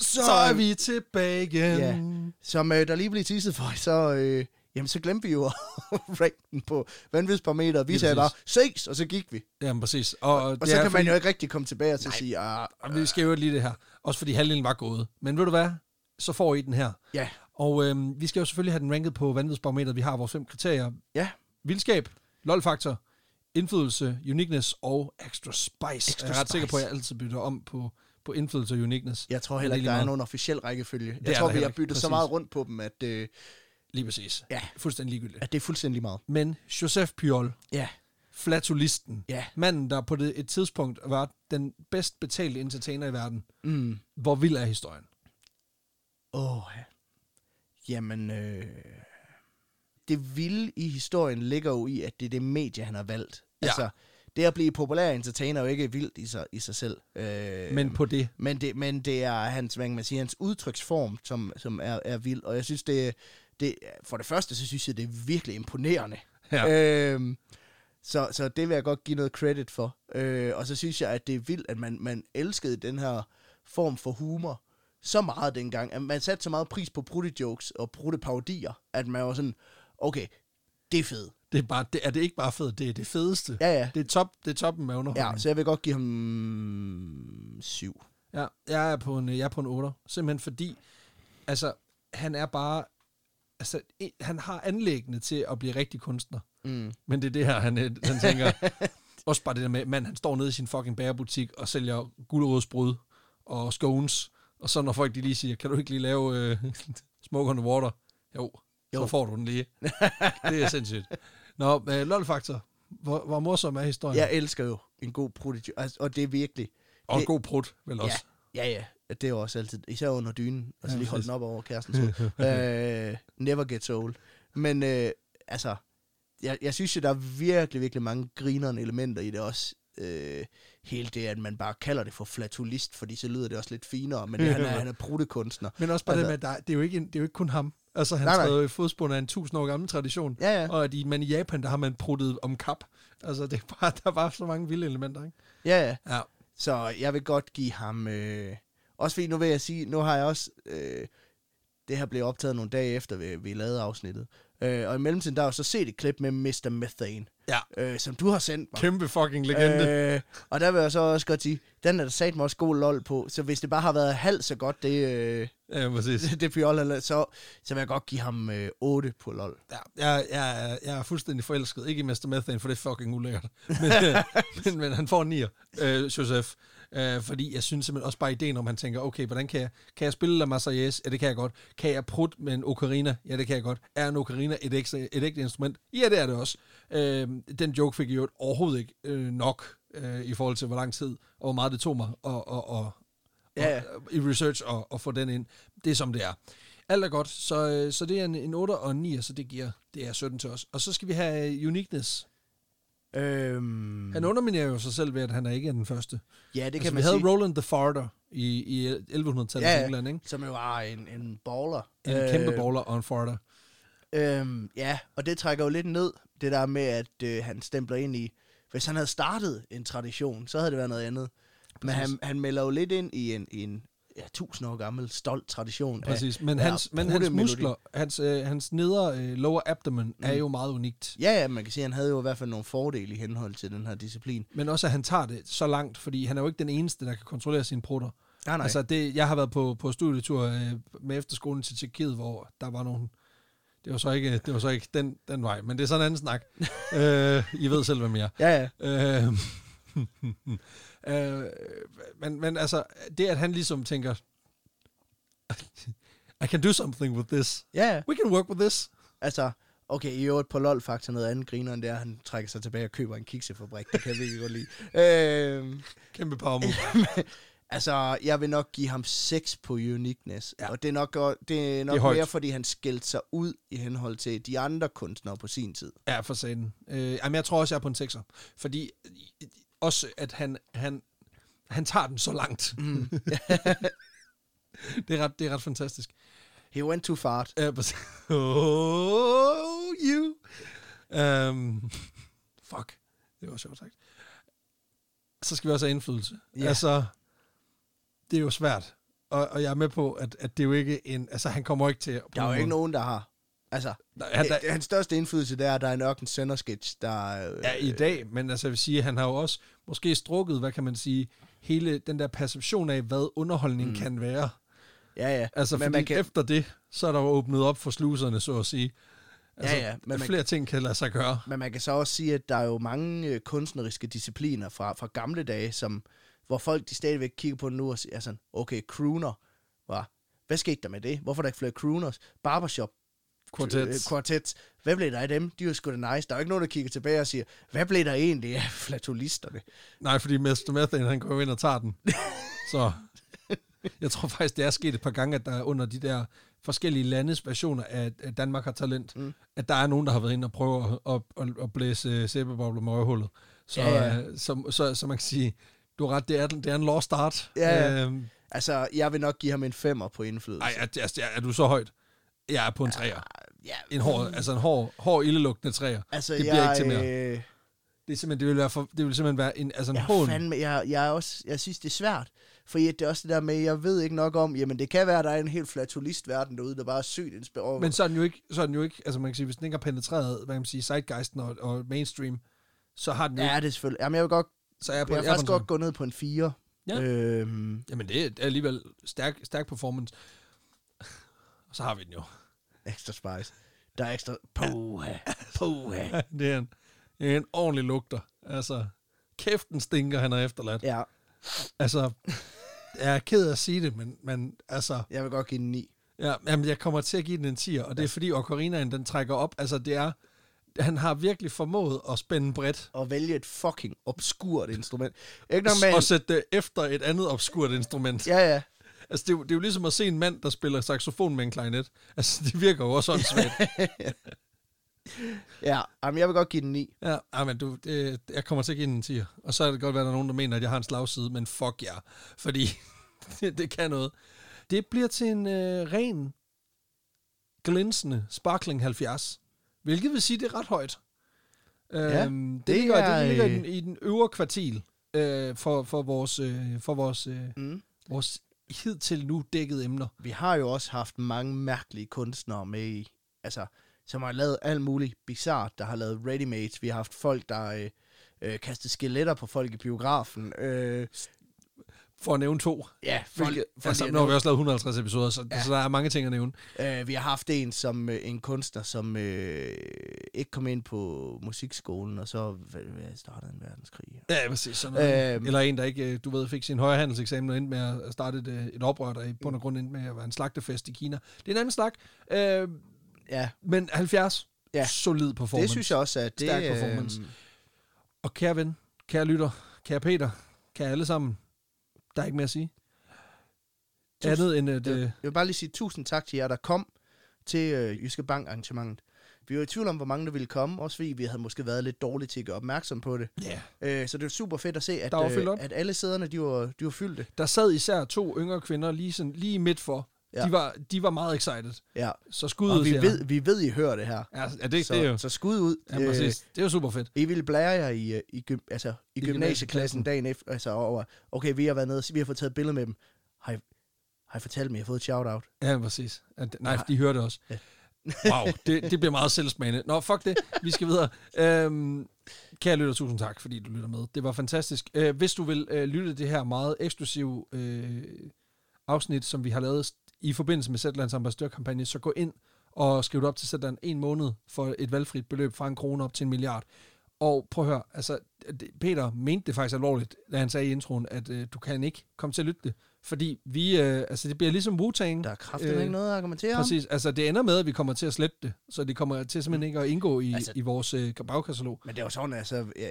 C: Så er vi tilbage igen.
A: Ja. Som øh, der lige blev tisset for, så, øh, jamen, så glemte vi jo at ranke den på vanvidsparameter. Vi sagde bare, ses, og så gik vi.
C: Jamen præcis. Og,
A: Og
C: det
A: så kan man jo ikke rigtig komme tilbage til at sige, ah,
C: Og vi skal jo lige det her. Også fordi halvdelen var gået. Men ved du hvad? Så får I den her.
A: ja,
C: Og øhm, vi skal jo selvfølgelig have den ranket på vanvidsbarometeret. Vi har vores fem kriterier.
A: ja,
C: Vildskab, lol-faktor, indflydelse, uniqueness og extra spice.
A: Extra
C: jeg er ret sikker på, at jeg altid bytter om på, på indflydelse og uniqueness.
A: jeg tror heller ikke, der er nogen officiel rækkefølge. Jeg tror, vi har byttet så
C: Præcis.
A: meget rundt på dem, at, øh,
C: Lige præcis.
A: Ja.
C: Fuldstændig ligegyldigt.
A: at det er fuldstændig meget.
C: Men Joseph Pujol,
A: Ja,
C: flatulisten,
A: ja.
C: manden, der på det, et tidspunkt var den bedst betalte entertainer i verden.
A: Mm.
C: Hvor vild er historien?
A: Åh, ja. Jamen, øh, det vilde i historien ligger jo i, at det er det medie, han har valgt
B: Ja.
A: Altså, det at blive populær entertainer er jo ikke vildt i sig, i sig selv. Øh,
B: Men på det.
A: men det, men det er hans, hvad man sige, hans udtryksform, som, som er, er vild. Og jeg synes, det, det, for det første, så synes jeg, det er virkelig imponerende.
B: Ja.
A: Øhm, så, så det vil jeg godt give noget credit for. Øh, og så synes jeg, at det er vildt, at man, man elskede den her form for humor så meget dengang. At man satte så meget pris på jokes og parodier, at man var sådan, okay, det er fedt.
B: Det er, bare, det, er det ikke bare fedt, det er det fedeste.
A: Ja, ja.
B: Det er, top, det er toppen med underholdning.
A: Ja, så jeg vil godt give ham syv.
B: Ja, jeg er på en, jeg er på en 8. Simpelthen fordi, altså, han er bare, altså, han har anlæggende til at blive rigtig kunstner.
A: Mm.
B: Men det er det her, han, øh, han tænker. også bare det der med, mand, han står nede i sin fucking bærebutik og sælger gulerodsbrød og scones. Og så når folk de lige siger, kan du ikke lige lave øh, smoke on the water? Jo, jo, så får du den lige. det er sindssygt. Nå, øh, lol-faktor. Hvor, hvor morsom er historien?
A: Jeg elsker jo en god prodigy, altså, og det er virkelig...
B: og en
A: det-
B: god prut, vel også.
A: Ja, ja, ja. Det er jo også altid, især under dynen, og så lige holde den op over kærestens hoved. øh, never gets old. Men øh, altså, jeg, jeg synes jo, der er virkelig, virkelig mange grinerende elementer i det også. Øh, hele det, at man bare kalder det for flatulist, fordi så lyder det også lidt finere, men det, han er, han er pruttekunstner.
B: Men også bare
A: Altså-
B: det med, at der, det, er jo ikke, det er jo ikke kun ham. Altså, han træder i fodsporene af en tusind år gammel tradition.
A: Ja, ja.
B: Og at i, men i Japan, der har man pruttet om kap. Altså, det er bare, der er bare så mange vilde elementer, ikke?
A: Ja, ja.
B: Ja.
A: Så jeg vil godt give ham... Øh, også fordi, nu vil jeg sige, nu har jeg også... Øh, det her blev optaget nogle dage efter, vi, vi lavede afsnittet. Øh, og i mellemtiden, der har jeg så set et klip med Mr. Methane,
B: Ja.
A: øh, som du har sendt mig.
B: Kæmpe fucking legende. Øh,
A: og der vil jeg så også godt sige, den er der sat mig også god lol på. Så hvis det bare har været halvt så godt, det, øh,
B: ja, præcis.
A: det, det eller så, så vil jeg godt give ham øh, 8 på lol.
B: Ja, jeg, jeg, jeg er fuldstændig forelsket. Ikke i Mr. Methane, for det er fucking ulækkert. Men, men, men han får en nier, øh, Joseph. Øh, fordi jeg synes simpelthen også bare ideen om, han tænker, okay, hvordan kan jeg, kan jeg spille La Marseillaise? Ja, det kan jeg godt. Kan jeg prutte med en ocarina? Ja, det kan jeg godt. Er en ocarina et, ekstra, et ægte instrument? Ja, det er det også. Øh, den joke fik jeg jo overhovedet ikke øh, nok øh, i forhold til, hvor lang tid og hvor meget det tog mig og, og, og,
A: Ja, ja.
B: og, i research og, og få den ind. Det er som det er. Alt er godt, så, øh, så det er en, en 8 og en 9, så det giver det er 17 til os. Og så skal vi have øh, uniqueness.
A: Øhm,
B: Han underminerer jo sig selv ved, at han er ikke er den første.
A: ja, det kan
B: altså,
A: man
B: vi havde
A: sige.
B: Roland the Farter i, i 1100-tallet
A: Ja,
B: ja. England, ikke?
A: Som jo var en, en baller.
B: En øh, kæmpe baller og en farter.
A: Øhm, ja, og det trækker jo lidt ned, det der med, at øh, han stempler ind i... Hvis han havde startet en tradition, så havde det været noget andet. Men
B: Præcis.
A: han, han melder jo lidt ind i en, i en ja, tusind år gammel, stolt tradition. af-
B: Præcis, men, hans, men hans muskler, hans, øh, hans nedre øh, lower abdomen mm. er jo meget unikt.
A: Ja, ja, man kan sige, at han havde jo i hvert fald nogle fordele i henhold til den her disciplin.
B: Men også, at han tager det så langt, fordi han er jo ikke den eneste, der kan kontrollere sine prutter.
A: Nej, nej.
B: Altså, det, jeg har været på, på studietur øh, med efterskolen til Tjekkiet, hvor der var nogle... Det var så ikke, det var så ikke den, den vej, men det er sådan en anden snak. øh, I ved selv, hvem jeg er.
A: ja, ja.
B: Øh, øh, men, men altså, det at han ligesom tænker, I can do something with this.
A: Ja, ja.
B: We can work with this.
A: Altså, okay, i øvrigt på LOL faktisk noget andet griner end det er, at han trækker sig tilbage og køber en kiksefabrik. Det kan jeg virkelig godt lide. Øhm,
B: Kæmpe power move.
A: altså, jeg vil nok give ham 6 på uniqueness.
B: Ja.
A: Og det er nok, det er nok
B: Det er
A: mere, fordi han skældte sig ud i henhold til de andre kunstnere på sin tid.
B: Ja, for satan. Øh, jamen, jeg tror også, jeg er på en sekser. Fordi øh, også, at han, han, han tager den så langt. Mm. det, er ret, det er ret fantastisk.
A: He went too far.
B: Ja, præcis. oh, you. Um, fuck. Det var sjovt sagt. Så skal vi også have indflydelse.
A: Ja.
B: Altså, det er jo svært. Og, og jeg er med på, at, at det er jo ikke en... Altså, han kommer ikke til... at-
A: Der er jo ikke nogen, der har. Altså,
B: han, der,
A: det, hans største indflydelse, det er, at der er en ørken sketch der... Øh,
B: Ja, i dag, men altså jeg vil sige, han har jo også måske strukket, hvad kan man sige, hele den der perception af, hvad underholdning mm. kan være.
A: ja, ja.
B: Altså,
A: men
B: fordi
A: man kan,
B: efter det, så er der jo åbnet op for sluserne, så at sige. Altså,
A: ja, men man,
B: flere ting kan lade sig gøre.
A: Men man kan så også sige, at der er jo mange øh, kunstneriske discipliner fra, fra gamle dage, som, hvor folk de stadigvæk kigger på det nu og siger sådan, okay, crooner var, hvad skete der med det? Hvorfor er der ikke flere crooners? Barbershop
B: Quartet.
A: øh, quartet. Hvad blev der af dem? De er jo sgu da nice. Der er jo ikke nogen, der kigger tilbage og siger, hvad blev der egentlig af flatulisterne?
B: Nej, fordi Mr. Methane, han går jo ind og tager den. så Jeg tror faktisk, det er sket et par gange, at der under de der forskellige landes versioner af, at Danmark har talent, mm. at der er nogen, der har været inde og prøve at, at, at, blæse uh, sæbebobler med øjehullet. Så,
A: Ja,
B: ja,
A: ja.
B: ja. Så, så, så, man kan sige, du har ret, det er, det er en lost start.
A: Ja, ja.
B: Øhm,
A: Altså, jeg vil nok give ham en femmer på indflydelse.
B: ej, er, er, er, du så højt? Jeg er på en træer.
A: Ja,
B: En hård, altså en hård, hård ildelugtende træer.
A: altså,
B: det bliver
A: jeg,
B: ikke til mere.
A: Øh,
B: Det er simpelthen, det vil, være for, det vil simpelthen være en, altså en
A: jeg,
B: hån.
A: fandme, jeg, jeg, er også, jeg synes, det er svært. For det er også det der med, jeg ved ikke nok om, jamen det kan være, at der er en helt flatulist-verden derude, der bare er sygt inspireret.
B: Men så er den jo ikke, så er den jo ikke, altså man kan sige, hvis den ikke har penetreret, hvad kan man sige, zeitgeisten og, og mainstream, så har den jo
A: ja,
B: ikke,
A: det er selvfølgelig. Jamen, jeg vil godt,
B: så er jeg på,
A: jeg vil
B: jeg
A: faktisk godt gå ned på en 4.
B: Ja.
A: Øhm,
B: Jamen, det er, det er alligevel stærk, stærk performance. Og så har vi den jo.
A: Ekstra spice. Der er ekstra... Puha. Puha.
B: det, er en, en ordentlig lugter. Altså, kæften stinker, han har efterladt.
A: Ja,
B: Altså, jeg er ked af at sige det, men, men altså,
A: jeg vil godt give den 9.
B: ja, jamen, jeg kommer til at give den en 10'er, og det er fordi Ocarinaen, den trækker op. Altså, det er, han har virkelig formået at spænde bredt,
A: Og vælge et fucking obskurt instrument. Ikke med...
B: og sætte det efter et andet obskurt instrument.
A: Ja, ja.
B: Altså, det er, jo, det er jo ligesom at se en mand, der spiller saxofon med en klarinet. Altså, det virker jo også åndssvagt.
A: Ja, jamen, jeg vil godt give den 9.
B: Ja, ah, men du, det, jeg kommer til at give den en 10. Og så er det godt være, at der er nogen, der mener, at jeg har en slagside, men fuck jer. Ja, fordi det, det kan noget. Det bliver til en øh, ren, glinsende Sparkling 70. Hvilket vil sige, det er ret højt.
A: Ja,
B: øhm, det,
A: det
B: ligger,
A: er,
B: det ligger i,
A: øh,
B: den, i den øvre kvartil øh, for, for vores, øh, for vores, øh,
A: Mm.
B: vores hidtil nu dækkede emner.
A: Vi har jo også haft mange mærkelige kunstnere med i, altså, som har lavet alt muligt bizart, der har lavet ready-mades. Vi har haft folk, der øh, øh, kastet skeletter på folk i biografen. Øh,
B: For at nævne to.
A: ja, folk,
B: Hvilket,
A: for
B: altså, nu har vi også lavet 150 episoder, så, ja. så der er mange ting at nævne.
A: Øh, vi har haft en som øh, en kunstner, som øh, ikke kom ind på musikskolen, og så hvad, startede en verdenskrig.
B: Ja, præcis. Sådan noget.
A: Øhm.
B: Eller en, der ikke, du ved, fik sin højere handelseksamen og endte med at starte et, et oprør, der i bund og grund endte med at være en slagtefest i Kina. Det er en anden snak. Øh,
A: Ja,
B: men 70,
A: Ja.
B: solid performance.
A: det synes jeg også, at det
B: Stærk performance.
A: Øh,
B: Og kære ven, kære lytter, kære Peter, kære alle sammen, der er ikke mere at sige.
A: Tusind-
B: Andet end at...
A: jeg,
B: Øh,
A: jeg vil bare lige sige tusind tak til jer, der kom til øh, Jyske Bank arrangementet. Vi var i tvivl om, hvor mange der ville komme, også fordi vi havde måske været lidt dårlige til at gøre opmærksom på det.
B: ja.
A: Øh, så det var super fedt at se, at, øh, at alle sæderne, de var, de var fyldte.
B: Der sad især to yngre kvinder lige, sådan, lige midt for.
A: Ja.
B: De, var, de var meget excited.
A: Ja.
B: Så skud
A: Og
B: ud
A: vi
B: til jer.
A: ved, vi ved, I hører det her.
B: Ja, ja det,
A: så,
B: det er jo...
A: så skud ud.
B: Ja, præcis. Det er jo super fedt.
A: I ville blære jer i, i, gym, altså, i,
B: I
A: gymnasieklassen dagen efter, altså over, okay, vi har været nede, vi har fået taget billeder med dem. Har I, har I fortalt mig, at jeg har fået et shout-out?
B: Ja, præcis. Nej, de hører det også.
A: Ja.
B: Wow, det, det bliver meget selvsmagende. Nå, fuck det. Vi skal videre. Øhm, kære lytter, tusind tak, fordi du lytter med. Det var fantastisk. Øh, hvis du vil øh, lytte det her meget eksklusive øh, afsnit, som vi har lavet i forbindelse med Zetlands ambassadørkampagne, så gå ind og skriv det op til Zetland en måned for et valgfrit beløb fra en krone op til en milliard. Og prøv at høre, altså, Peter mente det faktisk alvorligt, da han sagde i introen, at øh, du kan ikke komme til at lytte det. Fordi vi, øh, altså det bliver ligesom Wu-Tang.
A: Der er kraftigt øh, ikke noget at argumentere om.
B: Præcis. Altså, det ender med, at vi kommer til at slette det. Så det kommer til simpelthen ikke at indgå i,
A: Altså-
B: i vores øh, bagkatalog.
A: Men det er jo sådan, altså, øh,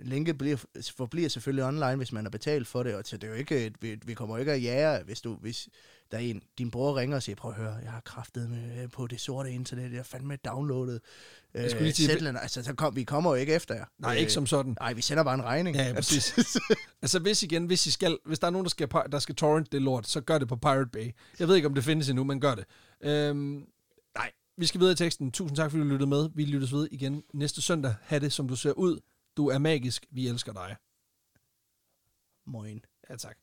A: linket bliver, forbliver selvfølgelig online, hvis man har betalt for det, og så det er jo ikke, vi, vi kommer jo ikke at jære, hvis du, hvis der er en, din bror ringer og siger, prøv at høre, jeg har kraftet med øh, på det sorte internet, jeg har fandme downloadet øh,
B: skulle lige
A: Zetland. altså, så kom, vi kommer jo ikke efter jer.
B: Nej, ikke som sådan.
A: Nej, vi sender bare en regning.
B: Ja, præcis. altså, hvis igen, hvis, I skal, hvis der er nogen, der skal, der skal torrent det lort, så gør det på Pirate Bay. Jeg ved ikke, om det findes endnu, men gør det. Øhm, nej, vi skal videre i teksten. Tusind tak, fordi du lyttede med. Vi lyttes ved igen næste søndag. Ha' det, som du ser ud. Du er magisk. Vi elsker dig.
A: Moin.
B: Ja, tak.